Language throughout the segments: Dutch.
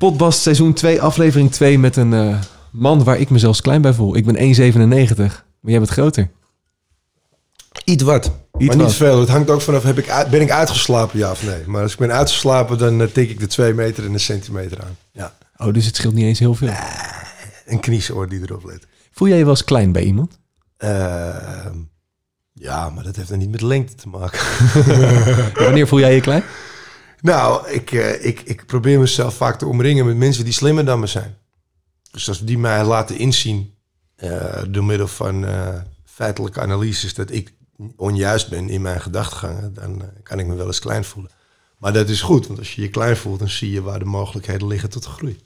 Potbast seizoen 2, aflevering 2 met een eh, man waar ik me zelfs klein bij voel. Ik ben 1,97, maar jij bent groter. Iets wat. Iets maar niet veel. Het hangt ook vanaf, heb ik, ben ik uitgeslapen, ja of nee? Maar als ik ben uitgeslapen, dan eh, tik ik de 2 meter en een centimeter aan. Ja. Oh, dus het scheelt niet eens heel veel. Een kniesoor die erop let. Voel jij je wel eens klein bij iemand? Ehm, ja, maar dat heeft dan niet met lengte te maken. Wanneer voel jij je klein? Nou, ik, eh, ik, ik probeer mezelf vaak te omringen met mensen die slimmer dan me zijn. Dus als die mij laten inzien, eh, door middel van eh, feitelijke analyses, dat ik onjuist ben in mijn gedachtegangen, dan kan ik me wel eens klein voelen. Maar dat is goed, want als je je klein voelt, dan zie je waar de mogelijkheden liggen tot groei.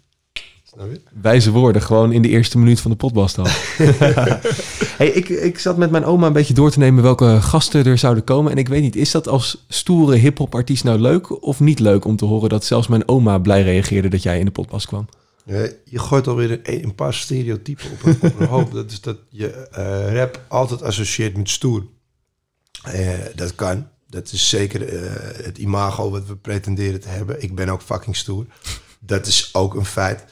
Wijze woorden, gewoon in de eerste minuut van de potbast al. hey, ik, ik zat met mijn oma een beetje door te nemen welke gasten er zouden komen. En ik weet niet, is dat als stoere hip-hop artiest nou leuk of niet leuk om te horen dat zelfs mijn oma blij reageerde dat jij in de potbast kwam? Ja, je gooit alweer een, een paar stereotypen op een, op een hoop. Dat is dat je eh, rap altijd associeert met stoer. Eh, dat kan. Dat is zeker eh, het imago wat we pretenderen te hebben. Ik ben ook fucking stoer. Dat is ook een feit.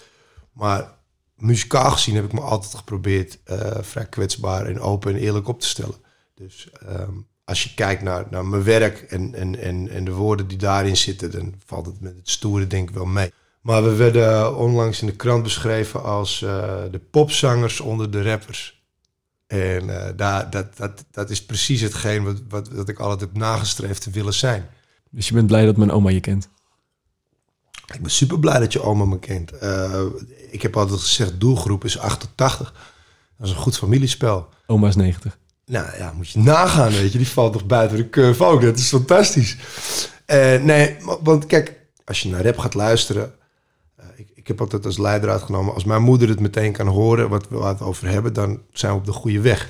Maar muzikaal gezien heb ik me altijd geprobeerd eh, vrij kwetsbaar en open en eerlijk op te stellen. Dus ehm, als je kijkt naar, naar mijn werk en, en, en, en de woorden die daarin zitten, dan valt het met het stoere denk ik wel mee. Maar we werden onlangs in de krant beschreven als eh, de popzangers onder de rappers. En eh, daar, dat, dat, dat is precies hetgeen wat, wat, wat ik altijd heb nagestreefd te willen zijn. Dus je bent blij dat mijn oma je kent. Ik ben super blij dat je oma me kent. Eh, ik heb altijd gezegd, doelgroep is 8 tot 80. Dat is een goed familiespel. Oma is 90. Nou ja, moet je nagaan, weet je. Die valt toch buiten de curve ook. Dat is fantastisch. Eh, nee, want kijk, als je naar rap gaat luisteren... eh, ik, ik heb altijd als leidraad genomen... als mijn moeder het meteen kan horen wat we het over hebben... dan zijn we op de goede weg.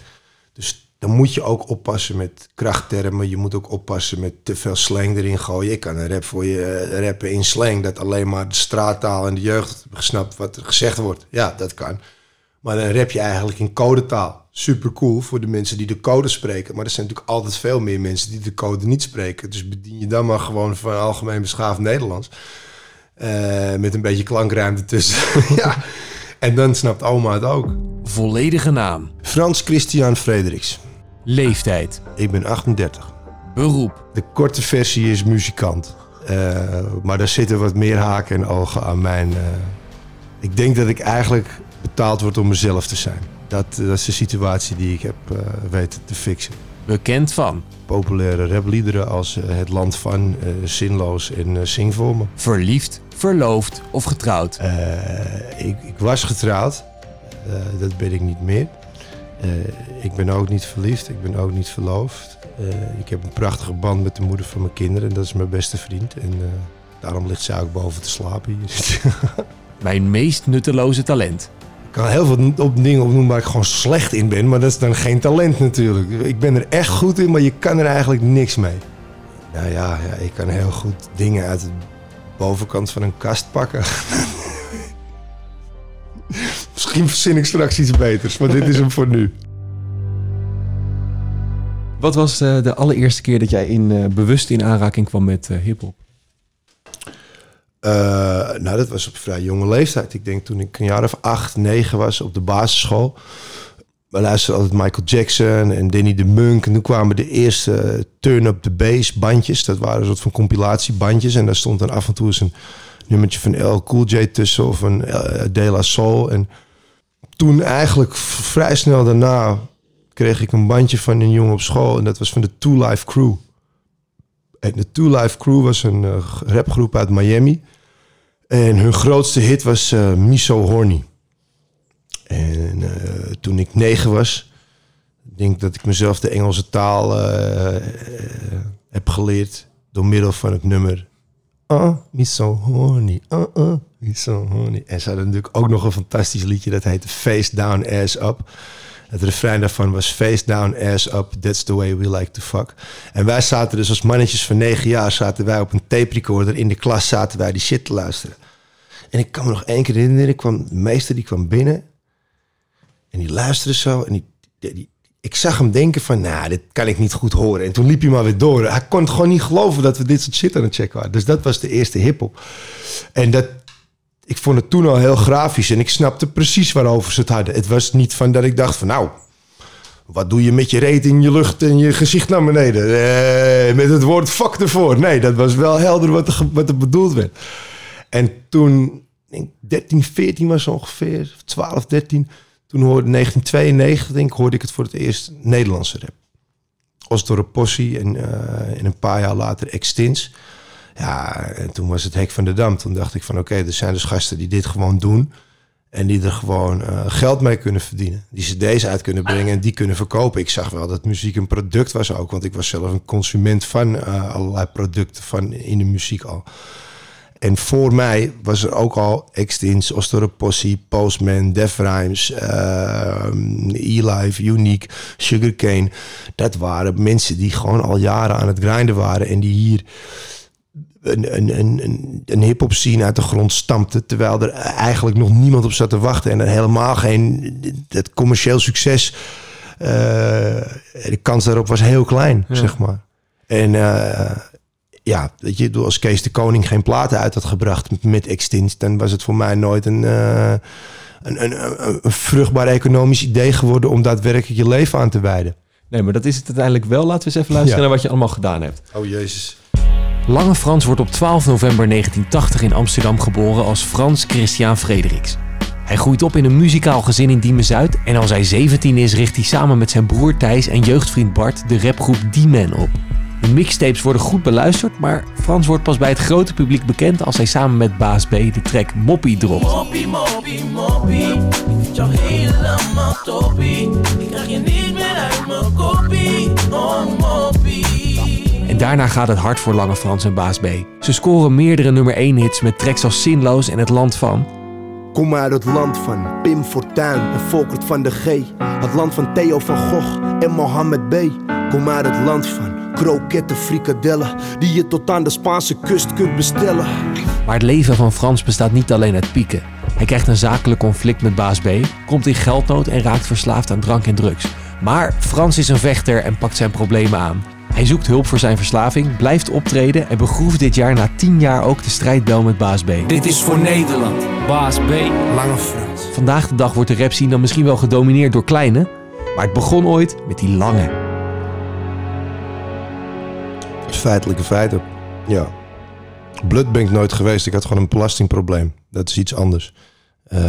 Dus dan moet je ook oppassen met krachttermen. Je moet ook oppassen met te veel slang erin gooien. Ik kan een rap voor je eh, rappen in slang... dat alleen maar de straattaal en de jeugd snapt wat er gezegd wordt. Ja, dat kan. Maar dan rap je eigenlijk in codetaal. Super cool voor de mensen die de code spreken. Maar er zijn natuurlijk altijd veel meer mensen die de code niet spreken. Dus bedien je dan maar gewoon van algemeen beschaafd Nederlands. Eh, met een beetje klankruimte tussen. ja. En dan snapt oma het ook. Volledige naam. Frans Christian Frederiks. Leeftijd. Ik ben 38. Beroep. De korte versie is muzikant. Eh, maar daar zitten wat meer haken en ogen aan mijn... eh, ik denk dat ik eigenlijk betaald word om mezelf te zijn. Dat, dat is de situatie die ik heb eh, weten te fixen. Bekend van. Populaire rapliederen als eh, Het Land van, eh, Zinloos en eh, Zing voor me. Verliefd, verloofd of getrouwd. Eh, ik, ik was getrouwd. Eh, dat ben ik niet meer. Eh, ik ben ook niet verliefd. Ik ben ook niet verloofd. Eh, ik heb een prachtige band met de moeder van mijn kinderen. En dat is mijn beste vriend. En eh, daarom ligt zij ook boven te slapen hier. Mijn meest nutteloze talent. ik kan heel veel op dingen opnoemen waar ik gewoon slecht in ben. Maar dat is dan geen talent natuurlijk. Ik ben er echt goed in, maar je kan er eigenlijk niks mee. Nou ja, ja ik kan heel goed dingen uit de bovenkant van een kast pakken. Misschien verzin ik straks iets beters, maar dit is hem voor nu. Wat was eh, de allereerste keer dat jij in, eh, bewust in aanraking kwam met eh hip-hop? Eh, nou, dat was op vrij jonge leeftijd. Ik denk toen ik een jaar of acht, negen was op de basisschool. We luisterden altijd Michael Jackson en Danny de Munk. En toen kwamen de eerste Turn Up The Bass bandjes. Dat waren een soort van compilatiebandjes. En daar stond dan af en toe eens een nummertje van L Cool J tussen of een De La Soul. En toen eigenlijk vrij snel daarna kreeg ik een bandje van een jongen op school. En dat was van de Two Life Crew. En de Two Life Crew was een eh, rapgroep uit Miami. En hun grootste hit was eh Miso Horny. En eh, toen ik negen was, denk dat ik mezelf de Engelse taal heb geleerd door middel van het nummer. Ah, Miso Horny, ah, ah, Miso Horny. En ze hadden natuurlijk ook nog een fantastisch liedje dat heette Face Down Ass Up. Het refrein daarvan was Face Down Ass Up, that's the way we like to fuck. En wij zaten dus als mannetjes van negen jaar, zaten wij op een tape recorder. In de klas zaten wij die shit te luisteren. En ik kan me nog één keer herinneren, kwam, de meester die kwam binnen. En die luisterde zo. En die, die- ik zag hem denken van, nou, dit kan ik niet goed horen. En toen liep hij maar weer door. Hij kon het gewoon niet geloven dat we dit soort shit aan het checken waren. Dus dat was de eerste hiphop. En dat, ik vond het toen al heel grafisch en ik snapte precies waarover ze het hadden. Het was niet van dat ik dacht van nou, wat doe je met je reet in je lucht en je gezicht naar beneden? Eh, met het woord fuck ervoor. Nee, dat was wel helder wat er, wat er bedoeld werd. En toen, ik denk 13, 14 was ongeveer, 12, 13. Toen hoorde 1992, denk ik, hoorde ik het voor het eerst Nederlandse rap. Osdorp Possie en, eh, en een paar jaar later Extins. Ja, en toen was het hek van de dam. Toen dacht ik van oké, er zijn dus gasten die dit gewoon doen. En die er gewoon eh, geld mee kunnen verdienen. Die cd's uit kunnen brengen en die kunnen verkopen. Ik zag wel dat muziek een product was ook. Want ik was zelf een consument van eh, allerlei producten van in de muziek al. En voor mij was er ook al Extins, Osdorp Possie, Postman, Def Rhymes, uh, E-Life, Unique, Sugarcane. Dat waren mensen die gewoon al jaren aan het grinden waren. En die hier een, een, een, een, een hip-hop scene uit de grond stampte. Terwijl er eigenlijk nog niemand op zat te wachten. En er helemaal geen het commercieel succes. eh, de kans daarop was heel klein, zeg maar. En eh, ja, weet je, als Kees de Koning geen platen uit had gebracht met, Extinct, dan was het voor mij nooit een, eh, een, een, een, een vruchtbaar economisch idee geworden om daadwerkelijk je leven aan te wijden. Nee, maar dat is het uiteindelijk wel. Laten we eens even luisteren Ja. naar wat je allemaal gedaan hebt. Oh jezus. Lange Frans wordt op 12 november 1980 in Amsterdam geboren als Frans Christian Frederiks. Hij groeit op in een muzikaal gezin in Diemen-Zuid en als hij 17 is richt hij samen met zijn broer Thijs en jeugdvriend Bart de rapgroep D-Man op. De mixtapes worden goed beluisterd, maar Frans wordt pas bij het grote publiek bekend als hij samen met Baas B de track Moppie dropt. Moppie, moppie, moppie. Ik vind jou helemaal toppie. Ik krijg je niet meer uit mijn koppie. Oh, moppie. En daarna gaat het hard voor Lange Frans en Baas B. Ze scoren meerdere nummer 1 hits met tracks als Zinloos en Het Land van. Kom uit het land van Pim Fortuyn en Volkert van de G. Het land van Theo van Gogh en Mohammed B. Kom uit het land van kroketten, frikadellen. Die je tot aan de Spaanse kust kunt bestellen. Maar het leven van Frans bestaat niet alleen uit pieken. Hij krijgt een zakelijk conflict met baas B, komt in geldnood en raakt verslaafd aan drank en drugs. Maar Frans is een vechter en pakt zijn problemen aan. Hij zoekt hulp voor zijn verslaving, blijft optreden en begroeft dit jaar na 10 jaar ook de strijdbel met baas B. Dit is voor Nederland. Baas B. Lange Frans. Vandaag de dag wordt de rap scene dan misschien wel gedomineerd door kleine, maar het begon ooit met die lange. Feitelijke feiten. Ja. Blut ben ik nooit geweest. Ik had gewoon een belastingprobleem. Dat is iets anders. Eh,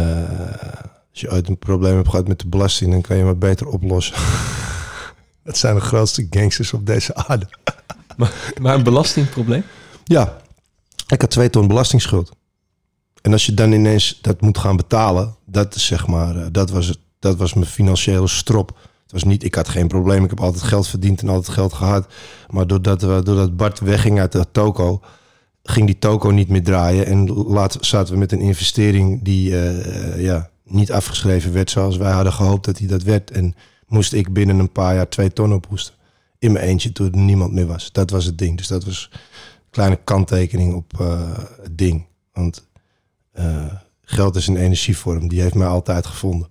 als je ooit een probleem hebt gehad met de belasting, dan kan je maar beter oplossen. dat zijn de grootste gangsters op deze aarde. Maar een belastingprobleem? Ja, ik had twee ton belastingsschuld. En als je dan ineens dat moet gaan betalen, dat is zeg maar, eh, dat was, het, dat was mijn financiële strop. Was niet, ik had geen probleem, ik heb altijd geld verdiend en altijd geld gehad. Maar doordat, we, doordat Bart wegging uit de toko, ging die toko niet meer draaien. En later zaten we met een investering die eh, ja, niet afgeschreven werd zoals wij hadden gehoopt dat hij dat werd. En moest ik binnen een paar jaar twee ton ophoesten. In mijn eentje toen er niemand meer was. Dat was het ding. Dus dat was een kleine kanttekening op eh, het ding. Want eh, geld is een energievorm. Die heeft mij altijd gevonden.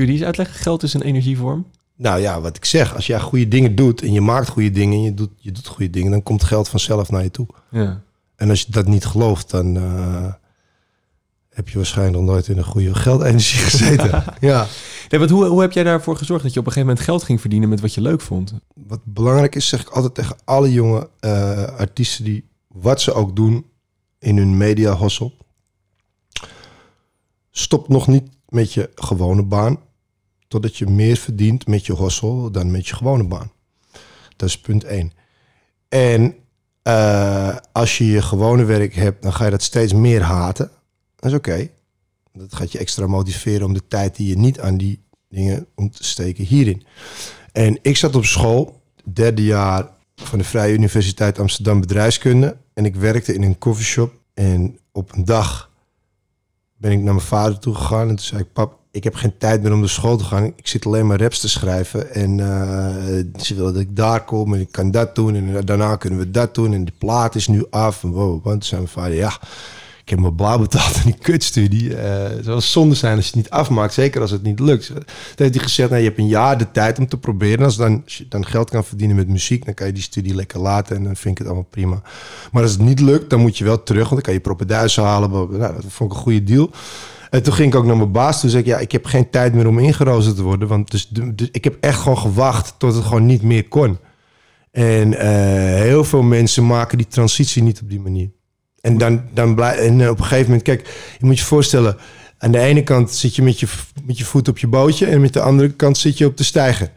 Kun je die eens uitleggen? Geld is een energievorm. Nou ja, wat ik zeg. Als jij goede dingen doet en je maakt goede dingen en je doet, je doet goede dingen, dan komt geld vanzelf naar je toe. Ja. En als je dat niet gelooft, dan eh, heb je waarschijnlijk nog nooit in een goede geldenergie gezeten. ja. Nee, want hoe, hoe heb jij daarvoor gezorgd dat je op een gegeven moment geld ging verdienen met wat je leuk vond? Wat belangrijk is, zeg ik altijd tegen alle jonge eh, artiesten die wat ze ook doen in hun media hustle. Stop nog niet met je gewone baan, totdat je meer verdient met je hustle dan met je gewone baan. Dat is punt één. En eh, als je je gewone werk hebt, dan ga je dat steeds meer haten. Dat is oké. Dat gaat je extra motiveren om de tijd die je niet aan die dingen om te steken hierin. En ik zat op school, derde jaar van de Vrije Universiteit Amsterdam Bedrijfskunde. En ik werkte in een coffeeshop. En op een dag ben ik naar mijn vader toe gegaan. En toen zei ik, pap, ik heb geen tijd meer om naar school te gaan. Ik zit alleen maar raps te schrijven. En eh, ze willen dat ik daar kom en ik kan dat doen. En daarna kunnen we dat doen. En de plaat is nu af. En wow, want zei mijn vader, ja, ik heb me blauw betaald aan die kutstudie. Eh het zou zonde zijn als je het niet afmaakt, zeker als het niet lukt. Toen heeft hij gezegd, nou, je hebt een jaar de tijd om te proberen. En als, dan, als je dan geld kan verdienen met muziek, dan kan je die studie lekker laten en dan vind ik het allemaal prima. Maar als het niet lukt, dan moet je wel terug, want dan kan je propenduizen halen. Nou, dat vond ik een goede deal. En toen ging ik ook naar mijn baas. Toen zei ik, ja, ik heb geen tijd meer om ingeroosterd te worden. Want dus, dus ik heb echt gewoon gewacht tot het gewoon niet meer kon. En eh, heel veel mensen maken die transitie niet op die manier. En, dan, dan blij, en eh, op een gegeven moment, kijk, je moet je voorstellen... aan de ene kant zit je met je, met je voet op je bootje... en met de andere kant zit je op de steiger.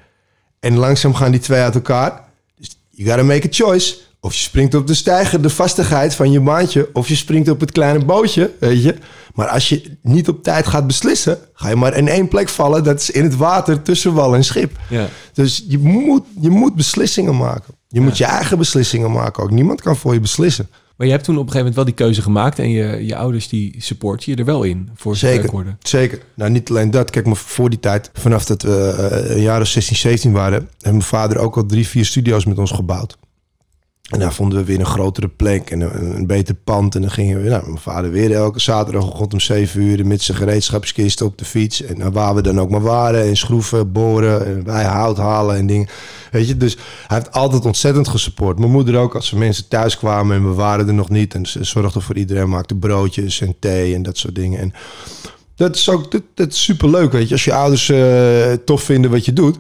En langzaam gaan die twee uit elkaar. Dus you gotta make a choice. Of je springt op de steiger, de vastigheid van je baantje... of je springt op het kleine bootje, weet je. Maar als je niet op tijd gaat beslissen... ga je maar in één plek vallen. Dat is in het water tussen wal en schip. Ja. Dus je moet, je moet beslissingen maken. Je moet je eigen beslissingen maken ook. Niemand kan voor je beslissen. Maar je hebt toen op een gegeven moment wel die keuze gemaakt... en je, je ouders die support je er wel in, voor Zeker, hoorde. zeker. Nou, niet alleen dat. Kijk, maar voor die tijd, vanaf dat we een jaar of 16, 17 waren... heeft mijn vader ook al drie, vier studio's met ons gebouwd. En daar vonden we weer een grotere plek en een, een beter pand. En dan gingen we, nou, mijn vader weer elke zaterdagochtend om 7 uur... met zijn gereedschapskist op de fiets. En nou, waar we dan ook maar waren. En schroeven, boren, en wij hout halen en dingen. Weet je, dus hij heeft altijd ontzettend gesupport. Mijn moeder ook, als er mensen thuis kwamen en we waren er nog niet. En ze zorgde voor iedereen, maakte broodjes en thee en dat soort dingen. En dat is ook dat, dat is superleuk, weet je. Als je ouders eh, tof vinden wat je doet.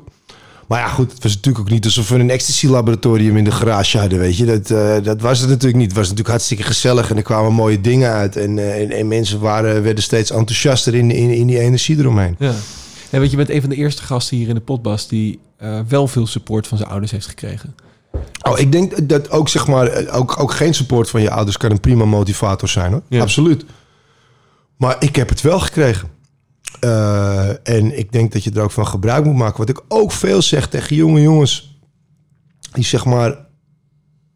Maar ja, goed, het was natuurlijk ook niet alsof we een ecstasy-laboratorium in de garage hadden, weet je. Dat, eh, dat was het natuurlijk niet. Het was natuurlijk hartstikke gezellig en er kwamen mooie dingen uit. En, eh, en, en mensen waren, werden steeds enthousiaster in, in, in die energie eromheen. Ja. En weet je, je bent een van de eerste gasten hier in de potbas... die eh, wel veel support van zijn ouders heeft gekregen. Oh, ik denk dat ook, zeg maar, ook, ook geen support van je ouders kan een prima motivator zijn, hoor. Ja. Absoluut. Maar ik heb het wel gekregen. Eh, en ik denk dat je er ook van gebruik moet maken. Wat ik ook veel zeg tegen jonge jongens... die zeg maar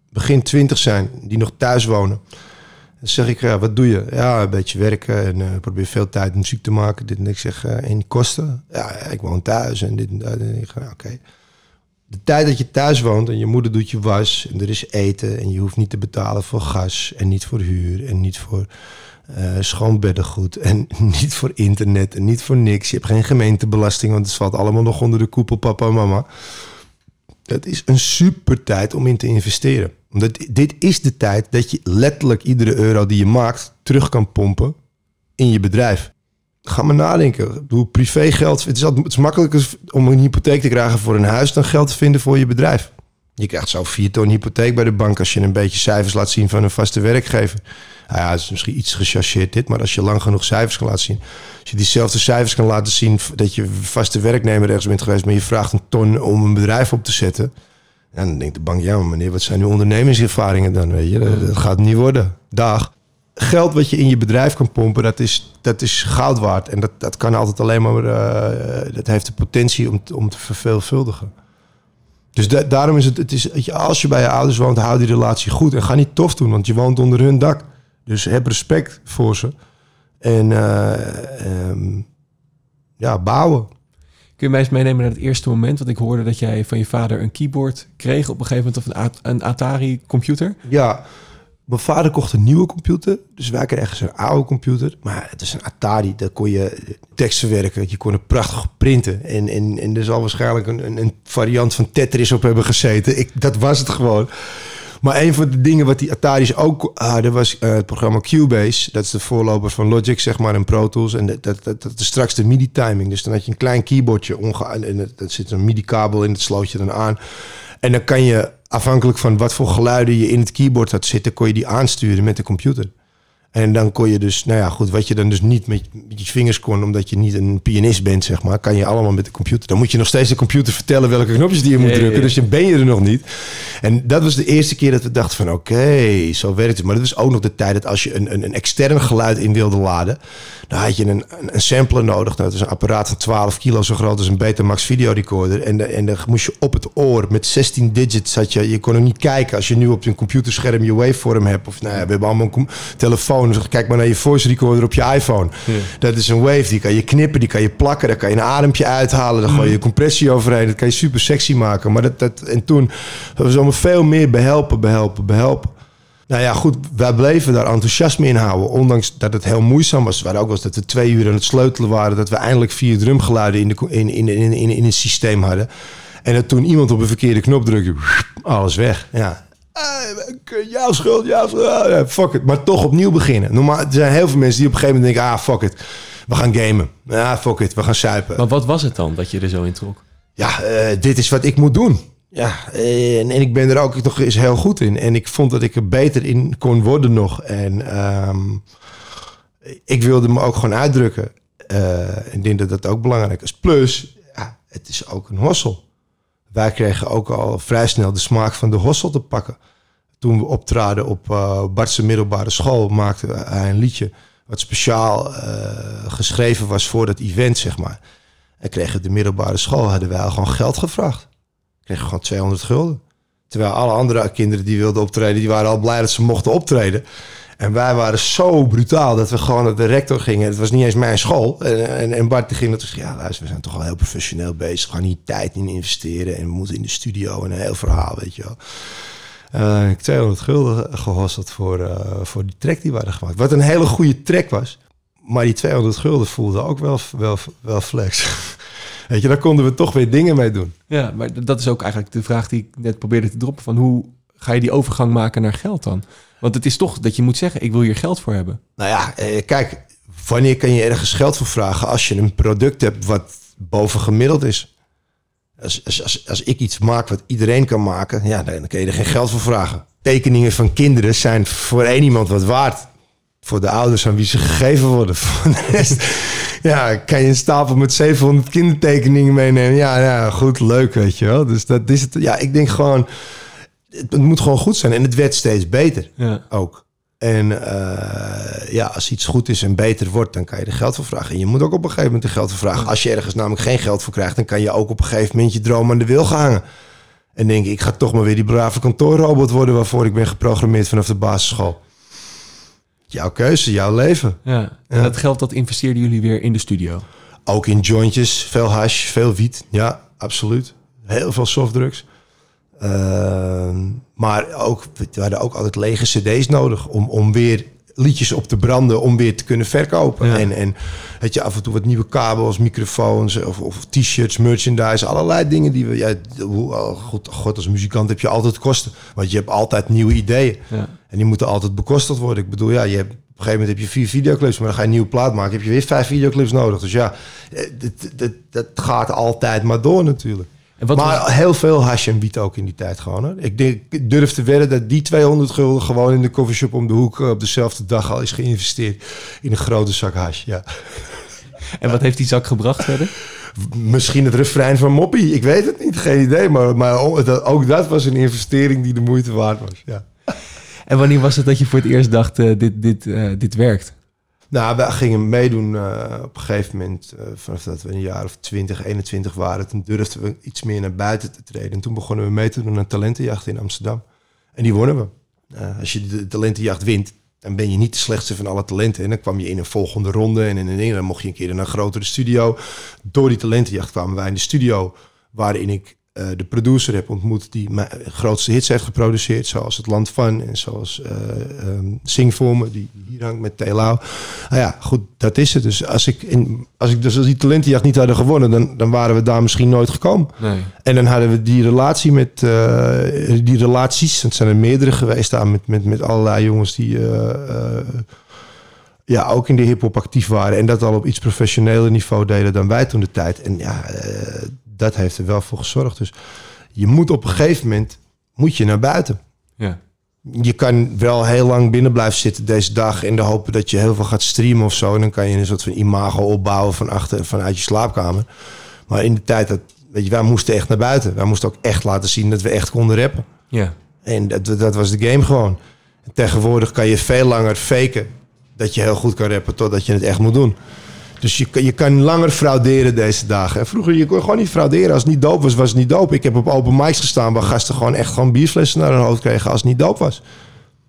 begin twintig zijn, die nog thuis wonen. Dan zeg ik, ja, wat doe je? Ja, een beetje werken en eh, probeer veel tijd muziek te maken. Dit en ik zeg, eh en kosten? Ja, ik woon thuis en dit en dat. En ik ga, oké. De tijd dat je thuis woont en je moeder doet je was en er is eten en je hoeft niet te betalen voor gas en niet voor huur en niet voor eh schoon beddengoed en niet voor internet en niet voor niks. Je hebt geen gemeentebelasting, want het valt allemaal nog onder de koepel papa en mama. Dat is een super tijd om in te investeren. Omdat dit is de tijd dat je letterlijk iedere euro die je maakt terug kan pompen in je bedrijf. Ga maar nadenken. Bedoel, privégeld. Het is, altijd, het is makkelijker om een hypotheek te krijgen voor een huis dan geld te vinden voor je bedrijf. Je krijgt zo vier ton hypotheek bij de bank als je een beetje cijfers laat zien van een vaste werkgever. Nou ja, het is misschien iets gechargeerd dit, maar als je lang genoeg cijfers kan laten zien. Als je diezelfde cijfers kan laten zien dat je vaste werknemer ergens bent geweest, maar je vraagt een ton om een bedrijf op te zetten. Ja, dan denkt de bank, ja maar meneer, wat zijn uw ondernemingservaringen dan? Weet je? Dat, gaat niet worden. Dag. Geld wat je in je bedrijf kan pompen, dat is, dat is goud waard. En dat, dat kan altijd alleen maar, eh, dat heeft de potentie om, om te verveelvuldigen. Dus da- daarom is het, het is, als je bij je ouders woont, hou die relatie goed. En ga niet tof doen, want je woont onder hun dak. Dus heb respect voor ze. En eh, ehm, ja, bouwen. Kun je mij eens meenemen naar het eerste moment? Want ik hoorde dat jij van je vader een keyboard kreeg op een gegeven moment... of een, Atari-computer. Ja, mijn vader kocht een nieuwe computer. Dus wij kregen ergens een oude computer. Maar het is een Atari. Daar kon je teksten werken. Je kon het prachtig printen. En, en, en er zal waarschijnlijk een, een, een variant van Tetris op hebben gezeten. Ik, dat was het gewoon. Maar een van de dingen wat die Atari's ook hadden... was eh, het programma Cubase. Dat is de voorloper van Logic, zeg maar, en Pro Tools. En dat, dat, dat, dat is straks de MIDI-timing. Dus dan had je een klein keyboardje. Onge en er zit een MIDI-kabel in. Dat sloot je dan aan. En dan kan je, afhankelijk van wat voor geluiden je in het keyboard had zitten... kon je die aansturen met de computer. En dan kon je dus, nou ja, goed, wat je dan dus niet met, met je vingers kon, omdat je niet een pianist bent, zeg maar, kan je allemaal met de computer. Dan moet je nog steeds de computer vertellen welke knopjes die je moet drukken. Dus dan ben je er nog niet. En dat was de eerste keer dat we dachten van, oké, zo werkt het. Maar dat was ook nog de tijd dat als je een, een, een extern geluid in wilde laden, dan had je een, een, een sampler nodig. Nou, dat is een apparaat van 12 kilo zo groot als een Betamax videorecorder. En, de- en dan moest je op het oor met 16 digits. Had je, je kon er niet kijken als je nu op je computerscherm je waveform hebt. Of nou ja, we hebben allemaal een com- telefoon. Dus kijk maar naar je voice recorder op je iPhone. Dat is een wave. Die kan je knippen, die kan je plakken. Daar kan je een adempje uithalen. Dan gooi je compressie overheen. Dat kan je super sexy maken. Maar dat, dat, en toen was allemaal veel meer behelpen, behelpen, behelpen. Nou ja, goed, wij bleven daar enthousiasme in houden. Ondanks dat het heel moeizaam was. Waren ook eens dat we twee uur aan het sleutelen waren. Dat we eindelijk vier drumgeluiden in, de, in, in, in, in, in het systeem hadden. En dat toen iemand op een verkeerde knop drukte, alles weg. Ja. Eh, Jouw schuld. Ah, ja, fuck it. Maar toch opnieuw beginnen. Normaal, er zijn heel veel mensen die op een gegeven moment denken... ah, fuck it. We gaan gamen. Ja, fuck it. We gaan suipen. Maar wat was het dan dat je er zo in trok? ja, eh, dit is wat ik moet doen. Ja, eh, en, en ik ben er ook nog eens heel goed in. En ik vond dat ik er beter in kon worden nog. En ehm, ik wilde me ook gewoon uitdrukken. Eh, ik denk dat dat ook belangrijk is. Plus, ja, het is ook een hossel. Wij kregen ook al vrij snel de smaak van de hossel te pakken. Toen we optraden op uh, Bartse middelbare school, maakte hij een liedje wat speciaal eh, geschreven was voor dat event, zeg maar. En kregen de middelbare school, hadden wij al gewoon geld gevraagd. Kregen gewoon 200 gulden. Terwijl alle andere kinderen die wilden optreden, die waren al blij dat ze mochten optreden. En wij waren zo brutaal dat we gewoon naar de rector gingen. Het was niet eens mijn school. En, en, Bart ging naartoe ja, luister, we zijn toch al heel professioneel bezig. We gaan hier tijd in investeren. En we moeten in de studio en een heel verhaal, weet je wel. Eh, ik heb 200 gulden gehosseld voor, eh, voor die track die we hadden gemaakt. Wat een hele goede track was. Maar die 200 gulden voelde ook wel, wel, wel flex. Weet je, daar konden we toch weer dingen mee doen. Ja, maar dat is ook eigenlijk de vraag die ik net probeerde te droppen. Van hoe ga je die overgang maken naar geld dan? Want het is toch dat je moet zeggen, ik wil hier geld voor hebben. Nou ja, eh, kijk, wanneer kan je ergens geld voor vragen als je een product hebt wat bovengemiddeld is? Als, als, als, als ik iets maak wat iedereen kan maken, ja, dan kan je er geen geld voor vragen. Tekeningen van kinderen zijn voor één iemand wat waard. Voor de ouders aan wie ze gegeven worden. Voor de rest, ja, kan je een stapel met 700 kindertekeningen meenemen. Ja, ja, goed, leuk, weet je wel. Dus dat is het. Ja, ik denk gewoon, het, moet gewoon goed zijn. En het werd steeds beter Ja. ook. En eh, ja, als iets goed is en beter wordt, dan kan je er geld voor vragen. En je moet ook op een gegeven moment er geld voor vragen. Als je ergens namelijk geen geld voor krijgt, dan kan je ook op een gegeven moment je droom aan de wil gaan hangen. En denk ik ga toch maar weer die brave kantoorrobot worden waarvoor ik ben geprogrammeerd vanaf de basisschool. Jouw keuze, jouw leven. Ja. En dat geld dat investeerden jullie weer in de studio. Ook in jointjes, veel hash, veel wiet. Ja, absoluut. Heel veel softdrugs. Ehm, maar ook, we hadden ook altijd lege cd's nodig om, om weer liedjes op te branden, om weer te kunnen verkopen. Ja. En, en weet je, af en toe wat nieuwe kabels, microfoons of, of t-shirts, merchandise, allerlei dingen die we... Ja, oh, goed, god, als muzikant heb je altijd kosten. Want je hebt altijd nieuwe ideeën. Ja. En die moeten altijd bekostigd worden. Ik bedoel, ja, je hebt, op een gegeven moment heb je vier videoclips, maar dan ga je een nieuwe plaat maken, heb je weer vijf videoclips nodig. Dus ja, eh, dat, dat, dat gaat altijd maar door natuurlijk. En wat maar was- heel veel hash en wiet ook in die tijd gewoon. Hoor. Ik, denk, ik durf te wedden dat die 200 gulden gewoon in de coffeeshop om de hoek eh, op dezelfde dag al is geïnvesteerd in een grote zak hash. Ja. En wat heeft die zak gebracht verder? Misschien het refrein van Moppie, ik weet het niet, geen idee. Maar, maar ook dat was een investering die de moeite waard was. Ja. En wanneer was het dat je voor het eerst dacht, eh, dit, dit, eh, dit werkt? Nou, we gingen meedoen eh, op een gegeven moment, eh, vanaf dat we een jaar of 20, 21 waren. Toen durfden we iets meer naar buiten te treden. En toen begonnen we mee te doen aan talentenjacht in Amsterdam. En die wonnen we. Eh, als je de talentenjacht wint, dan ben je niet de slechtste van alle talenten. En dan kwam je in een volgende ronde en in een ding. Dan mocht je een keer naar een grotere studio. Door die talentenjacht kwamen wij in de studio waarin ik eh, de producer heb ontmoet die mijn grootste hits heeft geproduceerd. Zoals Het Land van en zoals eh ehm, Zing voor me, die hier hangt met Telau. Nou ja, goed, dat is het. Dus als ik, in, als ik dus als die talentenjacht niet hadden gewonnen, dan, dan waren we daar misschien nooit gekomen. Nee. En dan hadden we die relatie met eh, die relaties. Het zijn er meerdere geweest daar met, met, met allerlei jongens die ja, ook in de hip-hop actief waren. En dat al op iets professioneler niveau deden dan wij toen de tijd. En ja, dat heeft er wel voor gezorgd. Dus je moet op een gegeven moment moet je naar buiten. Ja. Je kan wel heel lang binnen blijven zitten deze dag in de hoop dat je heel veel gaat streamen of zo. En dan kan je een soort van imago opbouwen van achter, vanuit je slaapkamer. Maar in de tijd dat, weet je, wij moesten echt naar buiten. Wij moesten ook echt laten zien dat we echt konden rappen. Ja. En dat, dat was de game gewoon. En tegenwoordig kan je veel langer faken dat je heel goed kan rappen totdat je het echt moet doen. Dus je, kan- je kan langer frauderen deze dagen. En vroeger, je kon gewoon niet frauderen. Als het niet doop was, was het niet doop. Ik heb op open mics gestaan waar gasten gewoon echt gewoon bierflessen naar hun hoofd kregen als het niet doop was.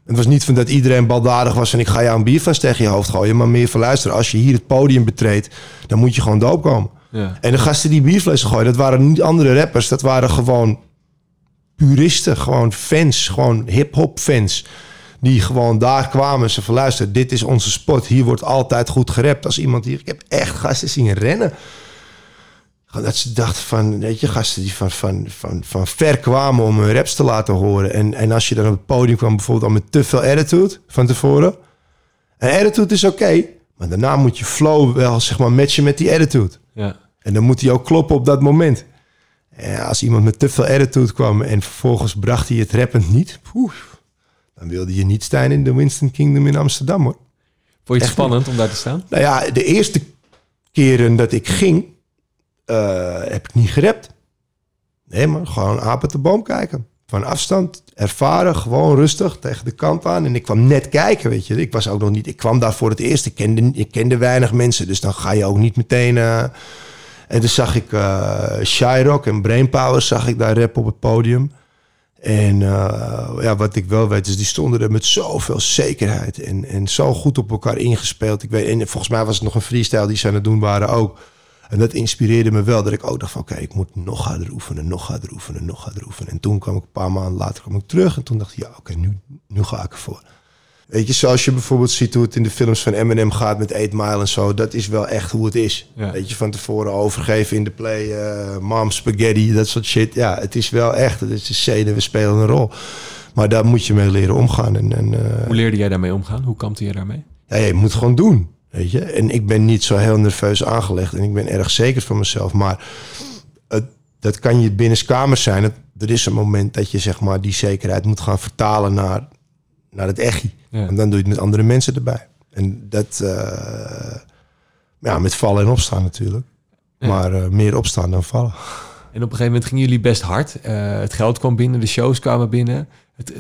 Het was niet van dat iedereen baldadig was en ik ga jou een bierfles tegen je hoofd gooien. Maar meer van luisteren, als je hier het podium betreedt, dan moet je gewoon doop komen. Ja. En de gasten die bierflessen gooien, dat waren niet andere rappers. Dat waren gewoon puristen, gewoon fans, gewoon hip-hop fans. Die gewoon daar kwamen. Ze van luister, dit is onze spot. Hier wordt altijd goed gerept. Als iemand hier... Ik heb echt gasten zien rennen. Dat ze dachten van, weet je, gasten die van, van, van, van ver kwamen om hun raps te laten horen. En, en als je dan op het podium kwam, bijvoorbeeld al met te veel attitude van tevoren. En attitude is oké, maar daarna moet je flow wel, zeg maar, matchen met die attitude. Ja. En dan moet hij ook kloppen op dat moment. En als iemand met te veel attitude kwam en vervolgens bracht hij het rappend niet, poeh, dan wilde je niet staan in de Winston Kingdom in Amsterdam hoor. Vond je het spannend om daar te staan? Nou ja, de eerste keren dat ik ging, eh, heb ik niet gerept. Nee, maar gewoon apen te boom kijken. Van afstand, ervaren, gewoon rustig tegen de kant aan. En ik kwam net kijken, weet je. Ik was ook nog niet. Ik kwam daar voor het eerst. Ik kende, ik kende weinig mensen. Dus dan ga je ook niet meteen. eh, en toen zag ik eh Shyrock en Brainpower zag ik daar rap op het podium. En eh, ja, wat ik wel weet is, die stonden er met zoveel zekerheid en, en zo goed op elkaar ingespeeld. Ik weet, en volgens mij was het nog een freestyle die ze aan het doen waren ook. En dat inspireerde me wel, dat ik ook dacht van, oké, ik moet nog harder oefenen, nog harder oefenen, nog harder oefenen. En toen kwam ik een paar maanden later kwam ik terug en toen dacht ik, ja, oké, nu, nu ga ik ervoor. Weet je, zoals je bijvoorbeeld ziet hoe het in de films van Eminem gaat met 8 Mile en zo. Dat is wel echt hoe het is. Ja. Weet je, van tevoren overgeven in de play, eh mom spaghetti, dat soort shit. Ja, het is wel echt, het is een scène, we spelen een rol. Maar daar moet je mee leren omgaan. En, en, eh, Hoe leerde jij daarmee omgaan? Hoe kampte je daarmee? ja, je moet gewoon doen. Weet je? En ik ben niet zo heel nerveus aangelegd en ik ben erg zeker van mezelf. Maar het, dat kan je binnenskamers zijn. Het, er is een moment dat je zeg maar, die zekerheid moet gaan vertalen naar, naar het echi. Ja. En dan doe je het met andere mensen erbij. En dat, eh, ja, met vallen en opstaan natuurlijk. Ja. Maar eh, meer opstaan dan vallen. En op een gegeven moment gingen jullie best hard. Eh, het geld kwam binnen, de shows kwamen binnen. Het,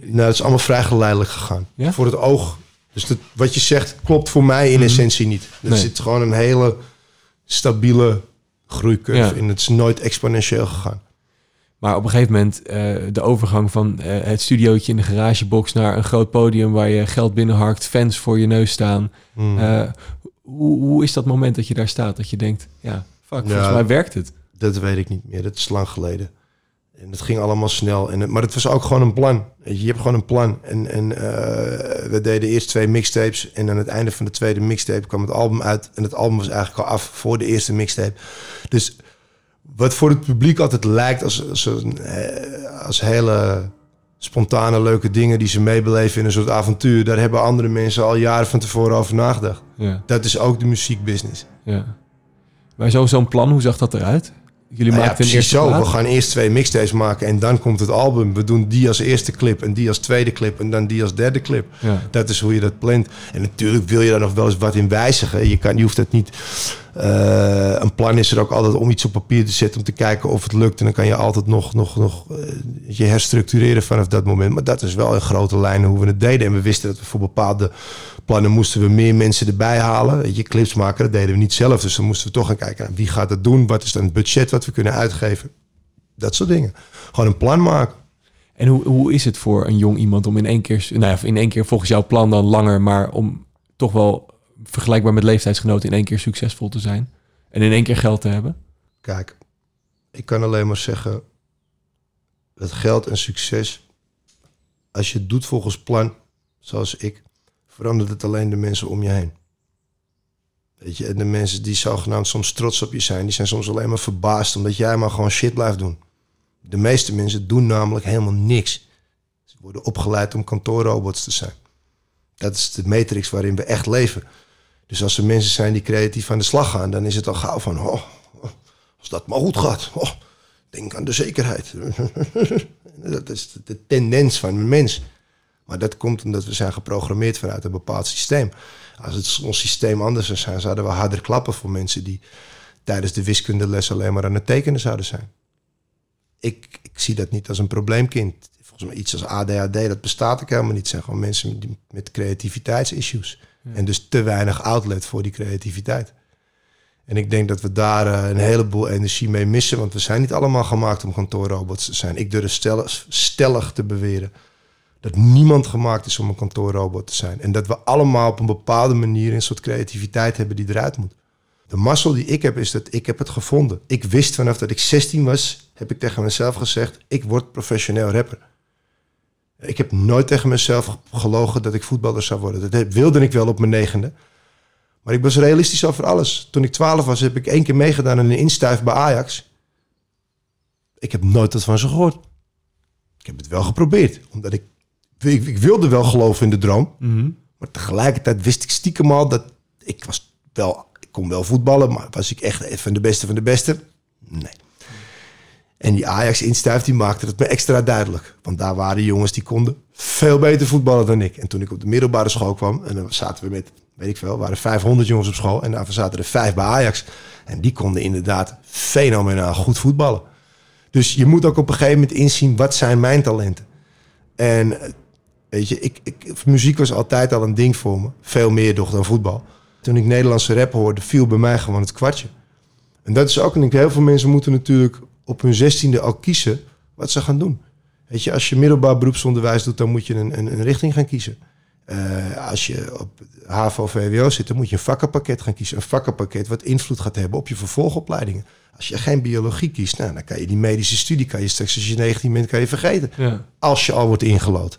Nou, het is allemaal vrij geleidelijk gegaan. Ja? Voor het oog. Dus dat, wat je zegt klopt voor mij in essentie niet. Er Nee. zit gewoon een hele stabiele groeicurve in. Het is nooit exponentieel gegaan. Maar op een gegeven moment eh, de overgang van eh, het studiootje in de garagebox naar een groot podium waar je geld binnenharkt, fans voor je neus staan. Hmm. Eh, hoe, hoe is dat moment dat je daar staat? Dat je denkt, ja, fuck, volgens mij werkt het. Dat weet ik niet meer. Dat is lang geleden. En het ging allemaal snel. En, het- maar het was ook gewoon een plan. Je, hebt gewoon een plan. En, en we deden eerst twee mixtapes. En aan het einde van de tweede mixtape kwam het album uit. En het album was eigenlijk al af voor de eerste mixtape. Dus wat voor het publiek altijd lijkt als, als, een, eh, als hele spontane leuke dingen die ze meebeleven in een soort avontuur. Daar hebben andere mensen al jaren van tevoren over nagedacht. Ja, Dat is ook de muziekbusiness. ja. Maar zo- zo'n plan, hoe zag dat eruit? Jullie Nou ja, precies zo. plaat? We gaan eerst twee mixtapes maken en dan komt het album. We doen die als eerste clip en die als tweede clip en dan die als derde clip. Ja. Dat is hoe je dat plant. En natuurlijk wil je daar nog wel eens wat in wijzigen. Je, kan, je hoeft het niet... eh, een plan is er ook altijd om iets op papier te zetten... om te kijken of het lukt. En dan kan je altijd nog, nog, nog eh, je herstructureren vanaf dat moment. Maar dat is wel in grote lijnen hoe we het deden. En we wisten dat we voor bepaalde plannen moesten we meer mensen erbij halen. Weet je, clips maken, dat deden we niet zelf. Dus dan moesten we toch gaan kijken, nou, wie gaat dat doen? Wat is dan het budget wat we kunnen uitgeven? Dat soort dingen. Gewoon een plan maken. En hoe, hoe is het voor een jong iemand om in één keer, nou ja, in één keer volgens jouw plan dan langer, maar om toch wel vergelijkbaar met leeftijdsgenoten in één keer succesvol te zijn en in één keer geld te hebben? Kijk, ik kan alleen maar zeggen dat geld en succes, als je het doet volgens plan, zoals ik, verandert het alleen de mensen om je heen. Weet je, en de mensen die zogenaamd soms trots op je zijn, die zijn soms alleen maar verbaasd omdat jij maar gewoon shit blijft doen. De meeste mensen doen namelijk helemaal niks. Ze worden opgeleid om kantoorrobots te zijn. Dat is de matrix waarin we echt leven. Dus als er mensen zijn die creatief aan de slag gaan, dan is het al gauw van, oh, als dat maar goed gaat. Oh, denk aan de zekerheid. dat is de, de tendens van een mens. Maar dat komt omdat we zijn geprogrammeerd vanuit een bepaald systeem. Als het ons systeem anders zou zijn, zouden we harder klappen voor mensen die tijdens de wiskundeles alleen maar aan het tekenen zouden zijn. Ik, ik zie dat niet als een probleemkind. Volgens mij iets als ADHD, dat bestaat ook helemaal niet. Het zijn gewoon mensen met, met creativiteitsissues. En dus te weinig outlet voor die creativiteit. En ik denk dat we daar eh, een heleboel energie mee missen. Want we zijn niet allemaal gemaakt om kantoorrobots te zijn. Ik durf stellig, stellig te beweren dat niemand gemaakt is om een kantoorrobot te zijn. En dat we allemaal op een bepaalde manier een soort creativiteit hebben die eruit moet. De mazzel die ik heb is dat ik heb het gevonden. Ik wist vanaf dat ik 16 was, heb ik tegen mezelf gezegd... ik word professioneel rapper. Ik heb nooit tegen mezelf gelogen dat ik voetballer zou worden. Dat wilde ik wel op mijn negende. Maar ik was realistisch over alles. Toen ik 12 was, heb ik één keer meegedaan aan een instuif bij Ajax. Ik heb nooit wat van ze gehoord. Ik heb het wel geprobeerd. Omdat ik, ik, ik wilde wel geloven in de droom. Maar tegelijkertijd wist ik stiekem al dat ik was wel... Ik kon wel voetballen, maar was ik echt van de beste van de beste? Nee. En die Ajax-instuif die maakte het me extra duidelijk. Want daar waren jongens die konden veel beter voetballen dan ik. En toen ik op de middelbare school kwam... en dan zaten we met, weet ik veel, waren 500 jongens op school... en daarvan zaten er vijf bij Ajax. En die konden inderdaad fenomenaal goed voetballen. Dus je moet ook op een gegeven moment inzien... wat zijn mijn talenten? En eh, weet je, ik, ik, muziek was altijd al een ding voor me. Veel meer toch dan voetbal. Toen ik Nederlandse rap hoorde, viel bij mij gewoon het kwartje. En dat is ook een ding. Heel veel mensen moeten natuurlijk op hun zestiende al kiezen wat ze gaan doen. Weet je, als je middelbaar beroepsonderwijs doet, dan moet je een, een, een richting gaan kiezen. Eh, als je op HAVO, VWO zit, dan moet je een vakkenpakket gaan kiezen. Een vakkenpakket wat invloed gaat hebben op je vervolgopleidingen. Als je geen biologie kiest, nou, dan kan je die medische studie, kan je straks als je 19 bent, kan je vergeten. Ja. Als je al wordt ingelood.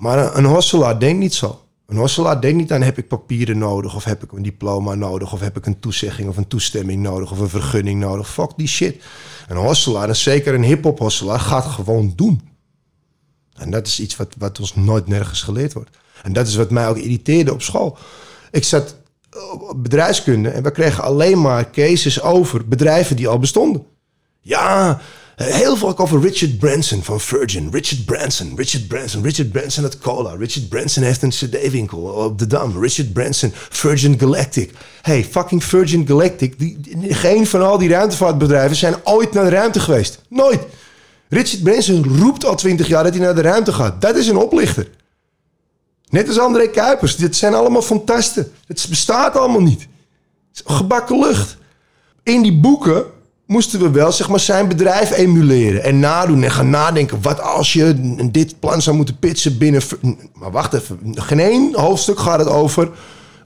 Maar een, hosselaar denkt niet zo. Een hosselaar denkt niet aan heb ik papieren nodig, of heb ik een diploma nodig, of heb ik een toezegging of een toestemming nodig, of een vergunning nodig. Fuck die shit. Een hosselaar, en zeker een hip-hop hosselaar, gaat gewoon doen. En dat is iets wat, wat ons nooit nergens geleerd wordt. En dat is wat mij ook irriteerde op school. Ik zat op bedrijfskunde en we kregen alleen maar cases over bedrijven die al bestonden. Ja, heel ook over Richard Branson van Virgin. Richard Branson, Richard Branson, Richard Branson uit Cola. Richard Branson heeft een cd-winkel op de Dam. Richard Branson, Virgin Galactic. Hey, fucking Virgin Galactic. Geen van al die ruimtevaartbedrijven zijn ooit naar de ruimte geweest. Nooit. Richard Branson roept al twintig jaar dat hij naar de ruimte gaat. Dat is een oplichter. Net als André Kuipers. Dit zijn allemaal fantasten. Het bestaat allemaal niet. Het gebakken lucht. In die boeken moesten we wel zeg maar, zijn bedrijf emuleren en nadoen en gaan nadenken. Wat als je dit plan zou moeten pitchen binnen. Maar wacht even, geen één hoofdstuk gaat het over.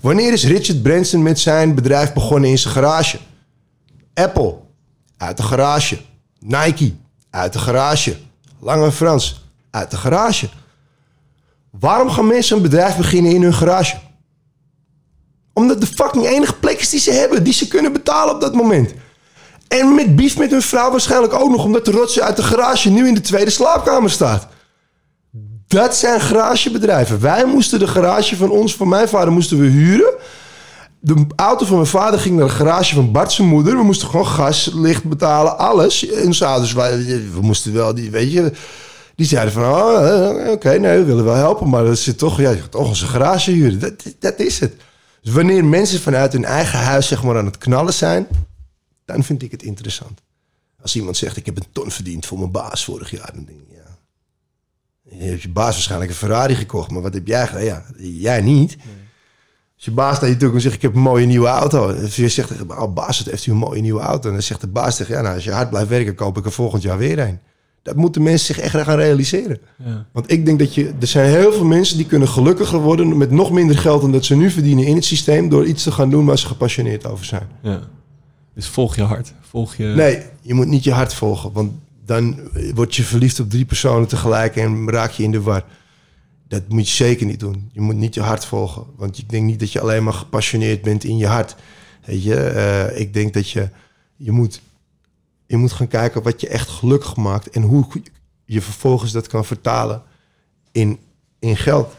Wanneer is Richard Branson met zijn bedrijf begonnen in zijn garage? Apple, uit de garage. Nike, uit de garage. Lange Frans, uit de garage. Waarom gaan mensen een bedrijf beginnen in hun garage? Omdat de fucking enige plek is die ze hebben, die ze kunnen betalen op dat moment. En met bief met hun vrouw waarschijnlijk ook nog, omdat de rotzooi uit de garage nu in de tweede slaapkamer staat. Dat zijn garagebedrijven. Wij moesten de garage van ons, van mijn vader, moesten we huren. De auto van mijn vader ging naar de garage van Bart zijn moeder. We moesten gewoon gas, licht betalen, alles. En wij- we moesten wel, die, weet je... Die zeiden van, oh, eh, oké, nee, we willen wel helpen. Maar dat zit toch, ja, toch onze garage huren. Dat, dat is het. Dus wanneer mensen vanuit hun eigen huis zeg maar, aan het knallen zijn... dan vind ik het interessant. Als iemand zegt, ik heb een ton verdiend voor mijn baas vorig jaar... dan denk ik, ja... Je hebt je baas waarschijnlijk een Ferrari gekocht, maar wat heb jij gedaan? Ja, jij niet. Als je baas naar je toe komt en zegt, ik heb een mooie nieuwe auto. En je zegt, tegen, oh, baas, wat heeft u een mooie nieuwe auto? En dan zegt de baas tegen, ja, nou, als je hard blijft werken, koop ik er volgend jaar weer een. Dat moeten mensen zich echt gaan realiseren. Ja. Want ik denk dat je, er zijn heel veel mensen die kunnen gelukkiger worden met nog minder geld dan dat ze nu verdienen in het systeem door iets te gaan doen waar ze gepassioneerd over zijn. ja. Dus volg je hart. Volg je... Nee, je moet niet je hart volgen, want dan word je verliefd op drie personen tegelijk en raak je in de war. Dat moet je zeker niet doen. Je moet niet je hart volgen, want ik denk niet dat je alleen maar gepassioneerd bent in je hart. Weet je, eh, ik denk dat je, je moet, je moet gaan kijken wat je echt gelukkig maakt en hoe je vervolgens dat kan vertalen in, in geld.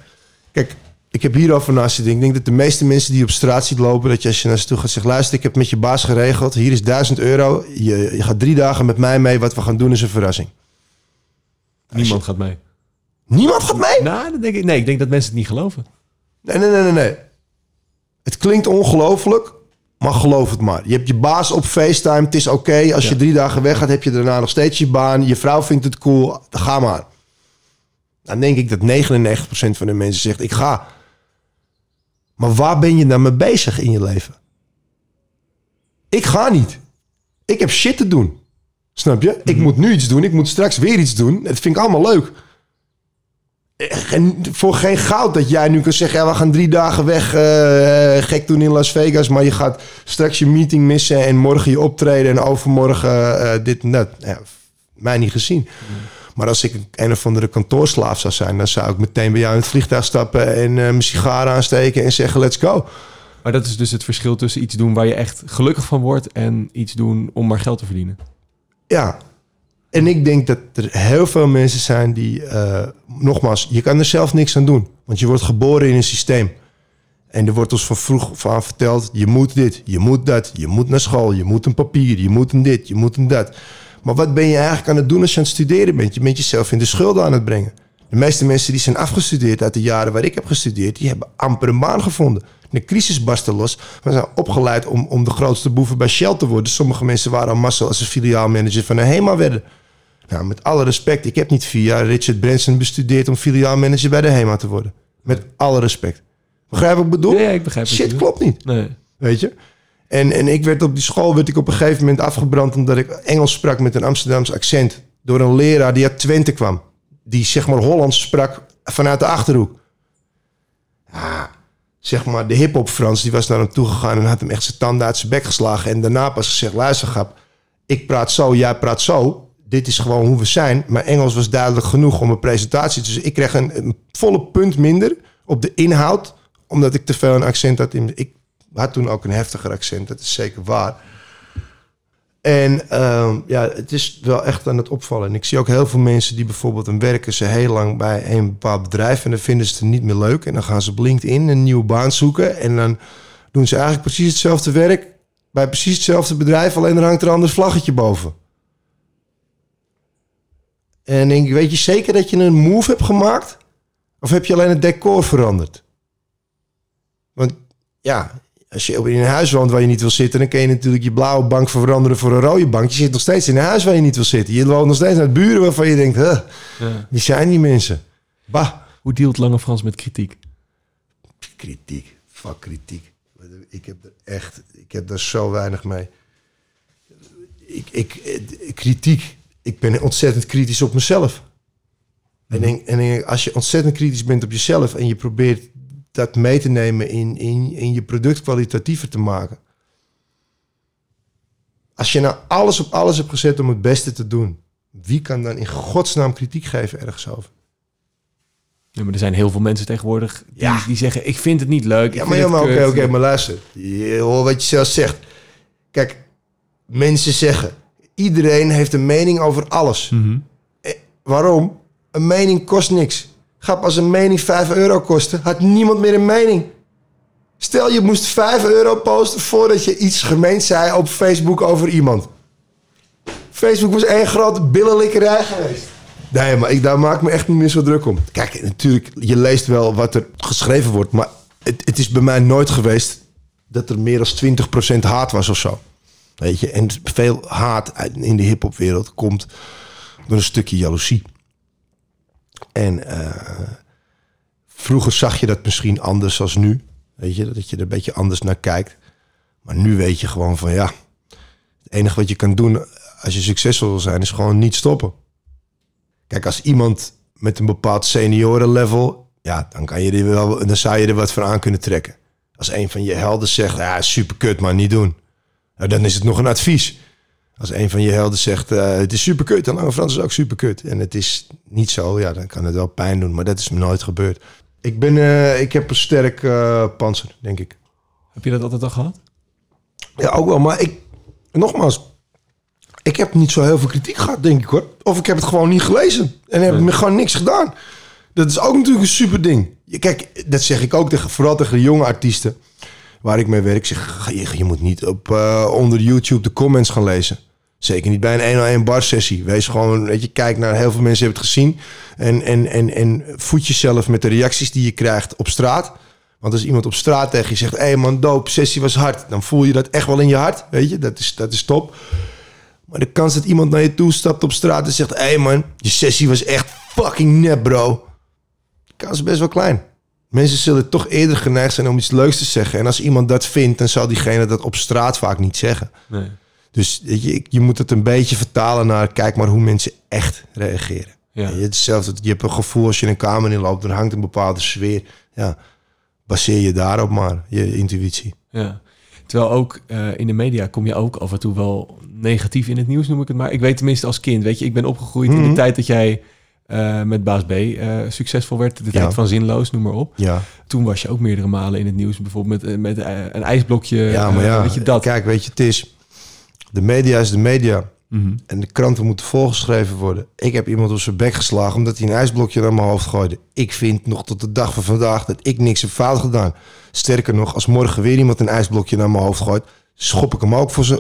Kijk, ik heb hierover naast te denken. Ik denk dat de meeste mensen die op straat ziet lopen, dat je als je naar ze toe gaat zegt, luister, ik heb met je baas geregeld, hier is 1000 euro, je, je gaat drie dagen met mij mee, wat we gaan doen is een verrassing. Niemand gaat mee. Niemand gaat mee? Nou, dat denk ik, nee, ik denk dat mensen het niet geloven. Nee, nee, nee, nee, nee. Het klinkt ongelooflijk, maar geloof het maar. Je hebt je baas op FaceTime, het is oké. Als je drie dagen weg gaat, heb je daarna nog steeds je baan. Je vrouw vindt het cool, ga maar. Dan denk ik dat 99% van de mensen zegt, ik ga. Maar waar ben je dan mee bezig in je leven? Ik ga niet. Ik heb shit te doen. Snap je? Ik moet nu iets doen. Ik moet straks weer iets doen. Dat vind ik allemaal leuk. En voor geen goud dat jij nu kan zeggen... Ja, we gaan drie dagen weg eh, gek doen in Las Vegas... maar je gaat straks je meeting missen... en morgen je optreden en overmorgen eh, dit en dat. Ja, mij niet gezien. Maar als ik een, of andere kantoorslaaf zou zijn, dan zou ik meteen bij jou in het vliegtuig stappen en eh, mijn sigaar aansteken en zeggen: let's go. Maar dat is dus het verschil tussen iets doen waar je echt gelukkig van wordt en iets doen om maar geld te verdienen. Ja. En ik denk dat er heel veel mensen zijn die, eh, nogmaals, je kan er zelf niks aan doen. Want je wordt geboren in een systeem. En er wordt ons van vroeg van verteld, je moet dit, je moet dat, je moet naar school, je moet een papier, je moet een dit, je moet een dat. Maar wat ben je eigenlijk aan het doen als je aan het studeren bent? Je bent jezelf in de schulden aan het brengen. De meeste mensen die zijn afgestudeerd uit de jaren waar ik heb gestudeerd, die hebben amper een baan gevonden. De crisis barstte los. We zijn opgeleid om, om de grootste boeven bij Shell te worden. Sommige mensen waren al massa als een filiaalmanager van een HEMA werden. Nou, met alle respect, ik heb niet vier jaar Richard Branson bestudeerd om filiaalmanager bij de HEMA te worden. Met alle respect. Begrijp wat ik bedoel? Ja, ja, ik begrijp wat je Shit klopt niet. Nee. Weet je? En, en ik werd op die school werd ik op een gegeven moment afgebrand omdat ik Engels sprak met een Amsterdams accent. Door een leraar die uit Twente kwam. Die zeg maar Hollands sprak vanuit de achterhoek. Ja, zeg maar de hip-hop Frans die was naar hem toegegaan en had hem echt zijn tanden uit zijn bek geslagen. En daarna pas gezegd: luister, grap, ik praat zo, jij praat zo. Dit is gewoon hoe we zijn. Maar Engels was duidelijk genoeg om een presentatie Dus ik kreeg een, volle punt minder op de inhoud. Omdat ik te veel een accent had. In, had toen ook een heftiger accent, dat is zeker waar. En ehm, ja, het is wel echt aan het opvallen. En ik zie ook heel veel mensen die bijvoorbeeld... dan werken ze heel lang bij een bepaald bedrijf... en dan vinden ze het niet meer leuk. En dan gaan ze op LinkedIn een nieuwe baan zoeken... en dan doen ze eigenlijk precies hetzelfde werk... bij precies hetzelfde bedrijf... alleen er hangt er een ander vlaggetje boven. En denk weet je zeker dat je een move hebt gemaakt? Of heb je alleen het decor veranderd? Want ja, als je in een huis woont waar je niet wil zitten, dan kun je natuurlijk je blauwe bank veranderen voor een rode bank. Je zit nog steeds in een huis waar je niet wil zitten. Je woont nog steeds naar buren waarvan je denkt, huh, Ja. wie zijn die mensen? Bah, Hoe dealt Lange Frans met kritiek? kritiek, fuck kritiek. Ik heb er echt, ik heb daar zo weinig mee. Ik, ik, eh, kritiek, ik ben ontzettend kritisch op mezelf. En, denk, en denk, als je ontzettend kritisch bent op jezelf en je probeert dat mee te nemen in, in, in je product kwalitatiever te maken. Als je nou alles op alles hebt gezet om het beste te doen, wie kan dan in godsnaam kritiek geven ergens over? Ja, maar er zijn heel veel mensen tegenwoordig die, Ja. die zeggen... ik vind het niet leuk, Ja, maar, oké, oké, maar luister. Je hoort wat je zelf zegt. Kijk, mensen zeggen... iedereen heeft een mening over alles. Mhm. Eh, waarom? Een mening kost niks. Grap, als een mening 5 euro kostte... had niemand meer een mening. Stel, je moest 5 euro posten... voordat je iets gemeend zei op Facebook over iemand. Facebook was één grote billenlikkerij geweest. Nee, maar ik, daar maak ik me echt niet meer zo druk om. Kijk, natuurlijk, je leest wel wat er geschreven wordt... maar het, het is bij mij nooit geweest... dat er meer dan 20% haat was of zo. Weet je, en veel haat in de hip-hopwereld komt door een stukje jaloezie. En eh, vroeger zag je dat misschien anders als nu. Weet je, dat je er een beetje anders naar kijkt. Maar nu weet je gewoon van ja, het enige wat je kan doen als je succesvol wil zijn, is gewoon niet stoppen. Kijk, als iemand met een bepaald seniorenlevel, ja, dan, kan je er wel, dan zou je er wat voor aan kunnen trekken. Als een van je helden zegt, ja, super kut, maar niet doen. Nou, dan is het nog een advies. Als een van je helden zegt, eh, het is super kut, dan Lange Frans is ook super kut. En het is niet zo, ja, dan kan het wel pijn doen, maar dat is me nooit gebeurd. Ik, ben, eh, ik heb een sterk eh panzer, denk ik. Heb je dat altijd al gehad? Ja, ook wel. Maar ik, nogmaals, ik heb niet zo heel veel kritiek gehad, denk ik hoor. Of ik heb het gewoon niet gelezen. En heb me gewoon niks gedaan. Dat is ook natuurlijk een super ding. Je- Kijk, dat zeg ik ook tegen, vooral tegen de jonge artiesten waar ik mee werk. Zeg, je, je moet niet op, eh, onder YouTube de comments gaan lezen. Zeker niet bij een 1 1 bar sessie. Wees gewoon, weet je, kijk naar heel veel mensen hebben het gezien. En, en, en, en voed jezelf met de reacties die je krijgt op straat. Want als iemand op straat tegen je zegt... hé hey man, dope, sessie was hard. Dan voel je dat echt wel in je hart. Weet je, dat is, dat is top. Maar de kans dat iemand naar je toe stapt op straat en zegt... hé hey man, je sessie was echt fucking nep, bro. De kans is best wel klein. Mensen zullen toch eerder geneigd zijn om iets leuks te zeggen. En als iemand dat vindt, dan zal diegene dat op straat vaak niet zeggen. Nee. Dus je, je moet het een beetje vertalen naar... kijk maar hoe mensen echt reageren. Ja. Is hetzelfde. Je hebt een gevoel als je een kamer inloopt... er hangt een bepaalde sfeer. Ja, baseer je daarop maar, je intuïtie. Ja. Terwijl ook eh, in de media kom je ook af en toe wel negatief in het nieuws, noem ik het maar. Ik weet tenminste als kind, weet je, ik ben opgegroeid in Mhm. de tijd dat jij eh, met Baas B eh, succesvol werd. De Ja. tijd van Zinloos, noem maar op. Ja, Toen was je ook meerdere malen in het nieuws. Bijvoorbeeld met, eh, met een ijsblokje. ja maar ja. weet je dat? Kijk, weet je, het is... De media is de media. Mhm. En de kranten moeten volgeschreven worden. Ik heb iemand op zijn bek geslagen omdat hij een ijsblokje naar mijn hoofd gooide. Ik vind nog tot de dag van vandaag dat ik niks heb fout gedaan. Sterker nog, als morgen weer iemand een ijsblokje naar mijn hoofd gooit, schop ik hem ook voor zijn.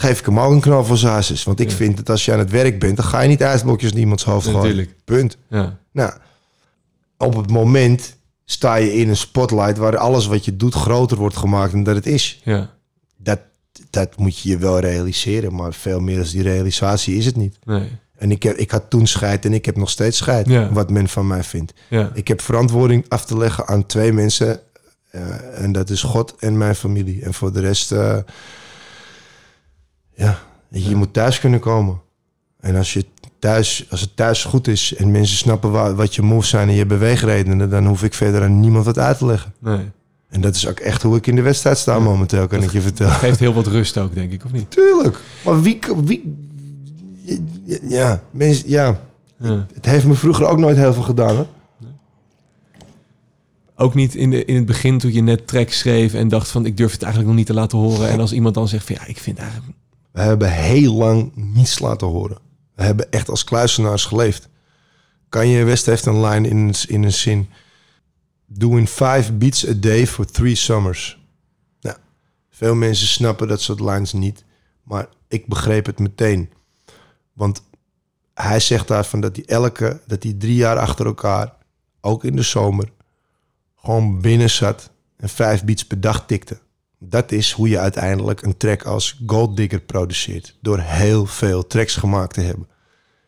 Geef ik hem ook een knal voor zijn. Want ik Ja. vind dat als je aan het werk bent, dan ga je niet ijsblokjes naar iemands hoofd gooien. natuurlijk. Punt. Ja. Nou, op het moment sta je in een spotlight waar alles wat je doet groter wordt gemaakt dan dat het is. ja, Dat, dat moet je je wel realiseren, maar veel meer dan die realisatie is het niet. nee. En ik, heb, ik had toen scheid en ik heb nog steeds scheid. Ja. Wat men van mij vindt. Ja. Ik heb verantwoording af te leggen aan twee mensen. eh, en dat is God en mijn familie. En voor de rest... eh, ja, je moet thuis kunnen komen. En als, je thuis, als het thuis goed is en mensen snappen wa- wat je moves zijn en je beweegredenen... dan hoef ik verder aan niemand wat uit te leggen. Nee. En dat is ook echt hoe ik in de wedstrijd sta momenteel, kan ik je vertellen. Geeft heel wat rust ook, denk ik, of niet? Tuurlijk. Maar wie... wie ja, mensen, ja, Ja. het heeft me vroeger ook nooit heel veel gedaan. Hoor. Ook niet in, de, in het begin toen je net track schreef en dacht van ik durf het eigenlijk nog niet te laten horen. En als iemand dan zegt van ja, ik vind eigenlijk... We hebben heel lang niets laten horen. We hebben echt als kluisenaars geleefd. Kanye West heeft een line in, in een zin. Doing five beats a day for three summers. Nou, veel mensen snappen dat soort lines niet. Maar ik begreep het meteen. Want hij zegt daarvan dat hij elke, dat hij drie jaar achter elkaar, ook in de zomer, gewoon binnen zat en vijf beats per dag tikte. Dat is hoe je uiteindelijk een track als Gold Digger produceert. Door heel veel tracks gemaakt te hebben.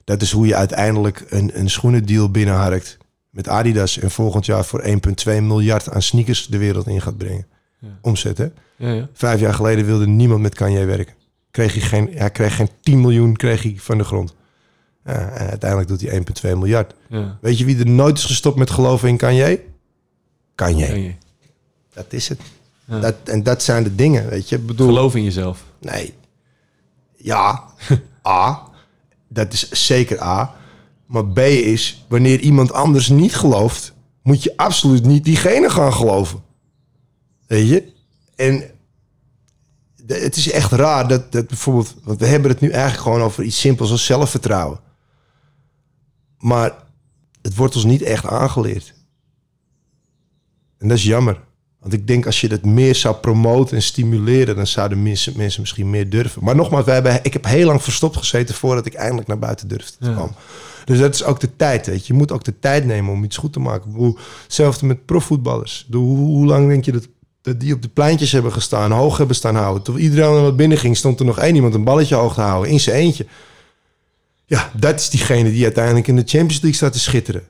Dat is hoe je uiteindelijk een, een schoenendeal binnenharkt met Adidas. En volgend jaar voor 1,2 miljard aan sneakers de wereld in gaat brengen. Ja. Omzet, hè? Ja, ja. Vijf jaar geleden wilde niemand met Kanye werken. Kreeg hij, geen, hij kreeg geen 10 miljoen kreeg hij van de grond. Ja, en uiteindelijk doet hij 1,2 miljard. ja. Weet je wie er nooit is gestopt met geloven in Kanye? Kanye. Ken je. Dat is het. Ja. Dat, en dat zijn de dingen, weet je. Ik bedoel, Geloof in jezelf. Nee. Ja, A. Dat is zeker A. Maar B is, wanneer iemand anders niet gelooft, moet je absoluut niet diegene gaan geloven. Weet je? En de- het is echt raar dat, dat bijvoorbeeld, want we hebben het nu eigenlijk gewoon over iets simpels als zelfvertrouwen. Maar het wordt ons niet echt aangeleerd. En dat is jammer. Want ik denk als je dat meer zou promoten en stimuleren, dan zouden mensen, mensen misschien meer durven. Maar nogmaals, wij hebben, ik heb heel lang verstopt gezeten voordat ik eindelijk naar buiten durfde te Ja. komen. Dus dat is ook de tijd, weet je. Je moet ook de tijd nemen om iets goed te maken. Hetzelfde met profvoetballers. Hoe, hoe lang denk je dat, dat die op de pleintjes hebben gestaan, hoog hebben staan houden? Toen iedereen er wat binnen ging, stond er nog één iemand een balletje hoog te houden, in zijn eentje. Ja, dat is diegene die uiteindelijk in de Champions League staat te schitteren.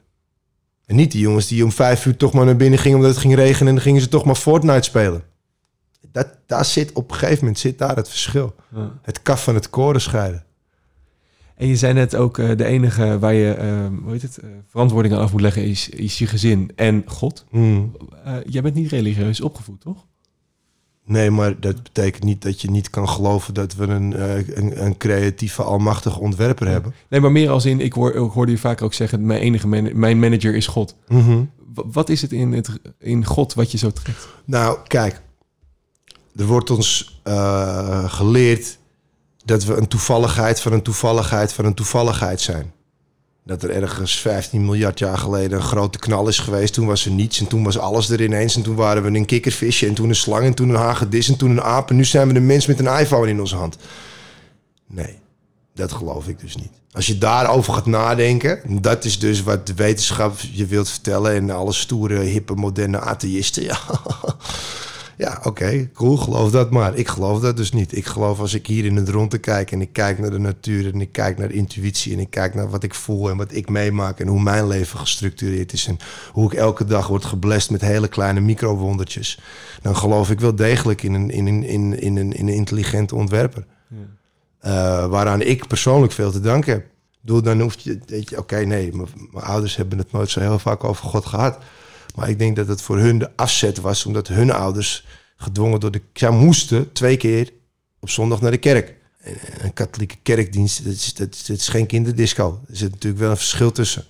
En niet die jongens die om vijf uur toch maar naar binnen gingen omdat het ging regenen en dan gingen ze toch maar Fortnite spelen. Dat, daar zit op een gegeven moment zit daar het verschil. Ja. Het kaf van het koren scheiden. En je zei net ook, eh, de enige waar je eh, hoe heet het, eh, verantwoording aan af moet leggen is, is je gezin en God. Eh, jij bent niet religieus opgevoed, toch? Nee, maar dat betekent niet dat je niet kan geloven dat we een, eh, een, een creatieve, almachtige ontwerper hebben. Nee, maar meer als in, ik, hoor, ik hoorde je vaak ook zeggen, mijn enige man- mijn manager is God. Mhm. Wat is het in, het in God wat je zo trekt? Nou, kijk. Er wordt ons eh, geleerd dat we een toevalligheid van een toevalligheid van een toevalligheid zijn. Dat er ergens 15 miljard jaar geleden een grote knal is geweest. Toen was er niets en toen was alles er ineens. En toen waren we een kikkervisje en toen een slang en toen een hagedis en toen een aap. En nu zijn we een mens met een iPhone in onze hand. Nee, dat geloof ik dus niet. Als je daarover gaat nadenken, dat is dus wat de wetenschap je wilt vertellen en alle stoere, hippe, moderne atheïsten. Ja, ja oké, cool, geloof dat maar. Ik geloof dat dus niet. Ik geloof als ik hier in het rondte kijk en ik kijk naar de natuur en ik kijk naar intuïtie en ik kijk naar wat ik voel en wat ik meemaak en hoe mijn leven gestructureerd is en hoe ik elke dag word geblest met hele kleine microwondertjes, dan geloof ik wel degelijk in een, in een, in, in een, in een intelligente ontwerper. Eh, waaraan ik persoonlijk veel te danken heb. Bedoel, dan hoef je, weet je, oké, nee, mijn ouders hebben het nooit zo heel vaak over God gehad. Maar ik denk dat het voor hun de afzet was, omdat hun ouders gedwongen door de... Zij moesten twee keer op zondag naar de kerk. En Een katholieke kerkdienst, dat is, dat, is, dat is geen kinderdisco. Er zit natuurlijk wel een verschil tussen.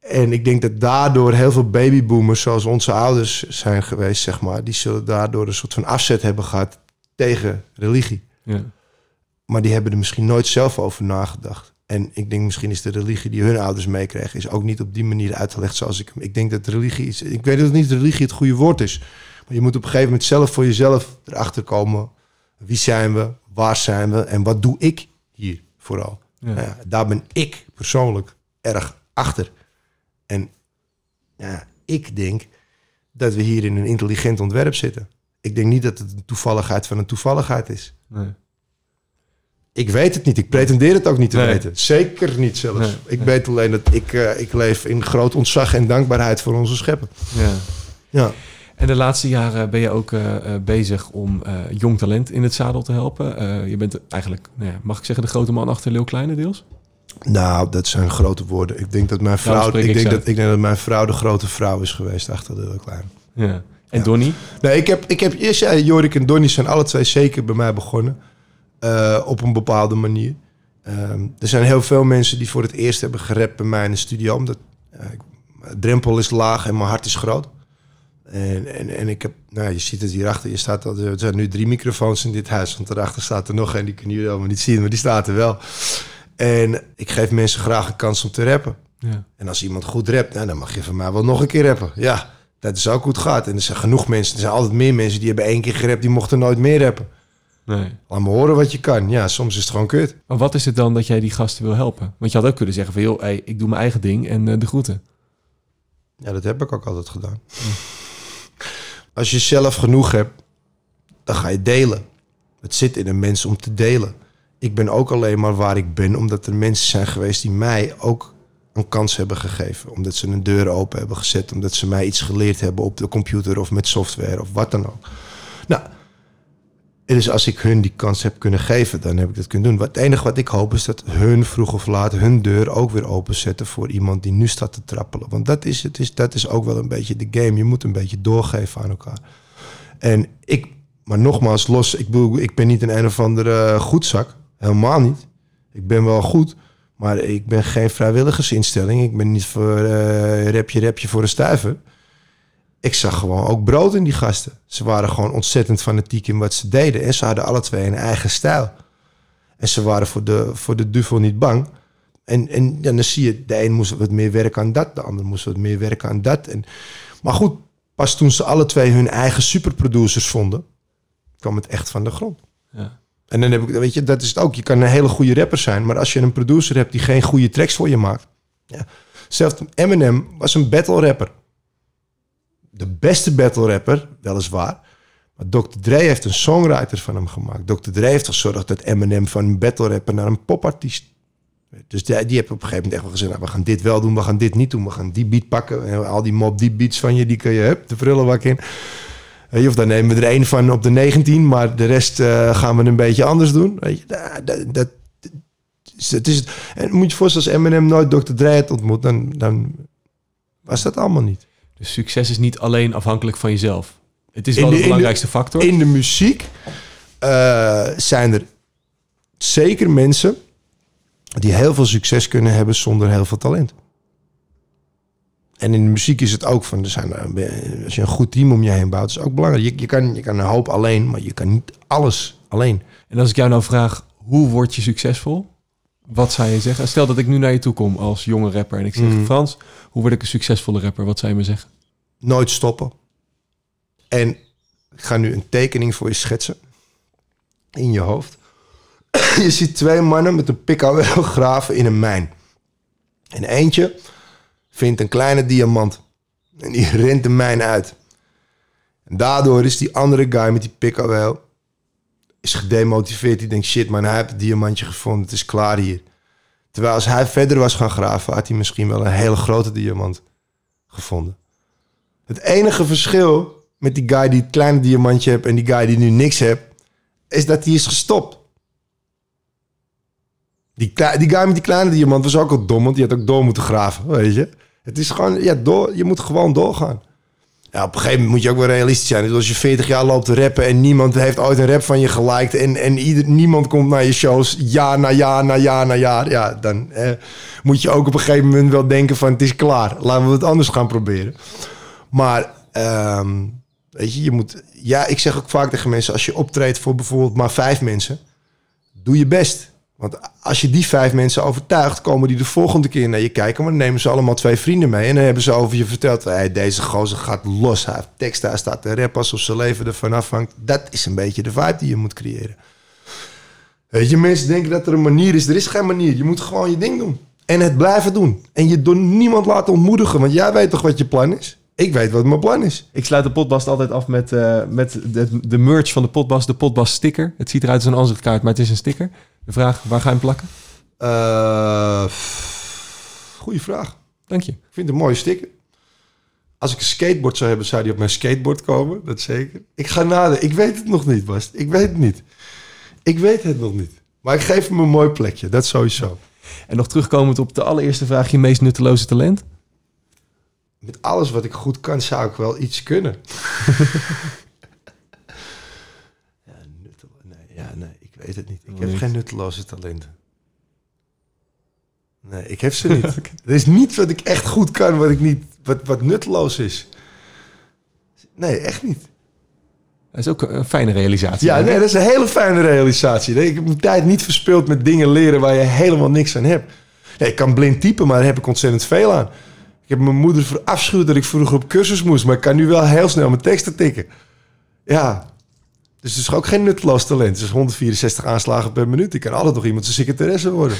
En ik denk dat daardoor heel veel babyboomers, zoals onze ouders zijn geweest, zeg maar, die zullen daardoor een soort van afzet hebben gehad tegen religie. Ja. Maar die hebben er misschien nooit zelf over nagedacht. En ik denk misschien is de religie die hun ouders meekregen, is ook niet op die manier uitgelegd zoals ik hem. Ik denk dat religie is. Ik weet dat niet religie het goede woord is. Maar je moet op een gegeven moment zelf voor jezelf erachter komen. Wie zijn we? Waar zijn we? En wat doe ik hier vooral? Ja. Ja, daar ben ik persoonlijk erg achter. En ja, ik denk dat we hier in een intelligent ontwerp zitten. Ik denk niet dat het een toevalligheid van een toevalligheid is. Nee. Ik weet het niet. Ik pretendeer het ook niet te Nee. weten. Zeker niet zelfs. Nee, ik nee. weet alleen dat ik, eh, ik leef in groot ontzag en dankbaarheid voor onze schepper. Ja. Ja. En de laatste jaren ben je ook eh, eh, bezig om jong talent in het zadel te helpen. Je bent eigenlijk, nou ja, mag ik zeggen, de grote man achter Leeuw Kleine deels? Nou, dat zijn grote woorden. Ik denk dat mijn vrouw, ik ik denk dat, ik denk dat mijn vrouw de grote vrouw is geweest achter de klein. Ja. En Ja. Donnie? Nee, ik heb, ik heb eerst, ja, Jorik en Donnie zijn alle twee zeker bij mij begonnen. Eh, op een bepaalde manier. Ehm, er zijn heel veel mensen die voor het eerst hebben gerapt bij mij in de studio. Omdat ik, mijn drempel is laag en mijn hart is groot. En, en, en ik heb, nou, je ziet het hierachter. Je staat al, er zijn nu drie microfoons in dit huis. Want daarachter staat er nog één. Die kunnen jullie allemaal niet zien, maar die staat er wel. En ik geef mensen graag een kans om te rappen. Ja. En als iemand goed rapt, nou, dan mag je van mij wel nog een keer rappen. Ja, dat is ook hoe het gaat. En er zijn genoeg mensen, er zijn altijd meer mensen die hebben één keer gerapt, die mochten nooit meer rappen. Nee. Laat me horen wat je kan. Ja, soms is het gewoon kut. Maar wat is het dan dat jij die gasten wil helpen? Want je had ook kunnen zeggen van, joh, hey, ik doe mijn eigen ding en eh, de groeten. Ja, dat heb ik ook altijd gedaan. Als je zelf genoeg hebt, dan ga je delen. Het zit in een mens om te delen. Ik ben ook alleen maar waar ik ben, omdat er mensen zijn geweest die mij ook een kans hebben gegeven. Omdat ze een deur open hebben gezet, omdat ze mij iets geleerd hebben op de computer of met software of wat dan ook. Nou, dus als ik hun die kans heb kunnen geven, dan heb ik dat kunnen doen. Wat, het enige wat ik hoop is dat hun vroeg of laat hun deur ook weer openzetten voor iemand die nu staat te trappelen. Want dat is, het is, dat is ook wel een beetje de game. Je moet een beetje doorgeven aan elkaar. En ik, maar nogmaals, los, ik, ik ben niet een een of andere goedzak. Helemaal niet. Ik ben wel goed, maar ik ben geen vrijwilligersinstelling. Ik ben niet voor eh repje, repje voor een stuiver. Ik zag gewoon ook brood in die gasten. Ze waren gewoon ontzettend fanatiek in wat ze deden. En ze hadden alle twee een eigen stijl. En ze waren voor de, voor de duvel niet bang. En, en, ja, dan zie je, de een moest wat meer werken aan dat, de ander moest wat meer werken aan dat. En, maar goed, pas toen ze alle twee hun eigen superproducers vonden, kwam het echt van de grond. Ja. En dan heb ik, weet je, dat is het ook. Je kan een hele goede rapper zijn, maar als je een producer hebt die geen goede tracks voor je maakt. Ja. Zelfs Eminem was een battle rapper. De beste battle rapper, weliswaar. Maar Dr. Dre heeft een songwriter van hem gemaakt. Dr. Dre heeft gezorgd dat Eminem van een battle rapper naar een popartiest. Dus die, die heeft op een gegeven moment echt wel gezegd: nou, we gaan dit wel doen, we gaan dit niet doen. We gaan die beat pakken. En al die mob, die beats van je, die kun je hup, de prullenbak in. Of dan nemen we er één van op de 19, maar de rest eh, gaan we een beetje anders doen. Weet je, dat, dat, het is, en moet je voorstellen, als Eminem nooit Dr. Dre had ontmoet, dan, dan was dat allemaal niet. Dus succes is niet alleen afhankelijk van jezelf. Het is wel de- de, in de- belangrijkste factor. In de muziek eh, zijn er zeker mensen die heel veel succes kunnen hebben zonder heel veel talent. En in de muziek is het ook van, er zijn, eh, als je een goed team om je heen bouwt, is het ook belangrijk. Je, je, kan, je kan een hoop alleen, maar je kan niet alles alleen. En als ik jou nou vraag, hoe word je succesvol? Wat zou je zeggen? Stel dat ik nu naar je toe kom als jonge rapper en ik zeg... Mhm. Frans, hoe word ik een succesvolle rapper? Wat zou je me zeggen? Nooit stoppen. En ik ga nu een tekening voor je schetsen. In je hoofd. je ziet twee mannen met een pikabel graven in een mijn. En eentje vindt een kleine diamant. En die rent de mijn uit. En daardoor is die andere guy met die pikabel is gedemotiveerd. Die denkt, shit man, hij heeft het diamantje gevonden. Het is klaar hier. Terwijl als hij verder was gaan graven... had hij misschien wel een hele grote diamant gevonden. Het enige verschil met die guy die het kleine diamantje heeft... en die guy die nu niks heeft... is dat hij is gestopt. Die, die guy met die kleine diamant was ook al dom... want die had ook door moeten graven, weet je. Het is gewoon, ja, door, je moet gewoon doorgaan. Ja, op een gegeven moment moet je ook wel realistisch zijn. Dus als je 40 jaar loopt te rappen en niemand heeft ooit een rap van je geliked... en, en niemand komt naar je shows jaar na jaar na jaar na jaar... ja, dan eh, moet je ook op een gegeven moment wel denken van... het is klaar, laten we het anders gaan proberen. Maar, ehm, weet je, je moet... Ja, ik zeg ook vaak tegen mensen... als je optreedt voor bijvoorbeeld maar vijf mensen... doe je best. Want als je die vijf mensen overtuigt, komen die de volgende keer naar je kijken. Maar dan nemen ze allemaal twee vrienden mee. En dan hebben ze over je verteld. Deze gozer gaat los. Hij heeft teksten, hij staat te rappen alsof zijn leven ervan afhangt. Dat is een beetje de vibe die je moet creëren. Weet je, mensen denken dat er een manier is. Er is geen manier. Je moet gewoon je ding doen. En het blijven doen. En je door niemand laten ontmoedigen. Want jij weet toch wat je plan is? Ik weet wat mijn plan is. Ik sluit de potbast altijd af met, eh, met de, de merch van de potbast, de potbast sticker. Het ziet eruit als een ansichtkaart, maar het is een sticker. De vraag, waar ga je hem plakken? Eh, goeie vraag. Dank je. Ik vind het een mooie sticker. Als ik een skateboard zou hebben, zou die op mijn skateboard komen. Dat zeker. Ik ga nadenken. Ik weet het nog niet, Bast. Ik weet het niet. Ik weet het nog niet. Maar ik geef hem een mooi plekje. Dat sowieso. En nog terugkomend op de allereerste vraag, je meest nutteloze talent? Met alles wat ik goed kan, zou ik wel iets kunnen. ja, nutteloos. Nee, ja, nee, ik weet het niet. Ik heb Niet. geen nutteloze talenten. Nee, ik heb ze niet. Er is niets wat ik echt goed kan, wat, ik niet, wat, wat nutteloos is. Nee, echt niet. Dat is ook een fijne realisatie. Ja, nee, dat is een hele fijne realisatie. Ik heb mijn tijd niet verspild met dingen leren waar je helemaal niks aan hebt. Nee, ik kan blind typen, maar daar heb ik ontzettend veel aan. Ik heb mijn moeder verafschuwd dat ik vroeger op cursus moest, maar ik kan nu wel heel snel mijn teksten tikken. Ja, dus het is ook geen nutteloos talent. Het is 164 aanslagen per minuut. Ik kan altijd nog iemand zijn secretaresse worden.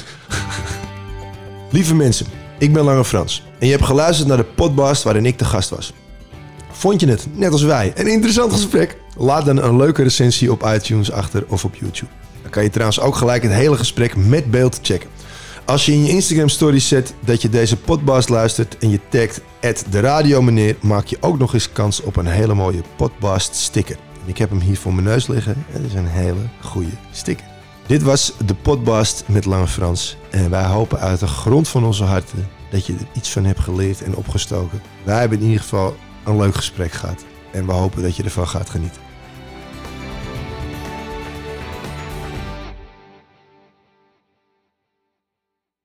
Lieve mensen, ik ben Lange Frans. En je hebt geluisterd naar de podcast waarin ik de gast was. Vond je het, net als wij, een interessant gesprek? Laat dan een leuke recensie op iTunes achter of op YouTube. Dan kan je trouwens ook gelijk het hele gesprek met beeld checken. Als je in je Instagram story zet dat je deze podcast luistert en je tagt de radio meneer, maak je ook nog eens kans op een hele mooie podcast sticker. Ik heb hem hier voor mijn neus liggen. Het is een hele goede sticker. Dit was de podcast met Lange Frans. En wij hopen uit de grond van onze harten dat je er iets van hebt geleerd en opgestoken. Wij hebben in ieder geval een leuk gesprek gehad. En we hopen dat je ervan gaat genieten.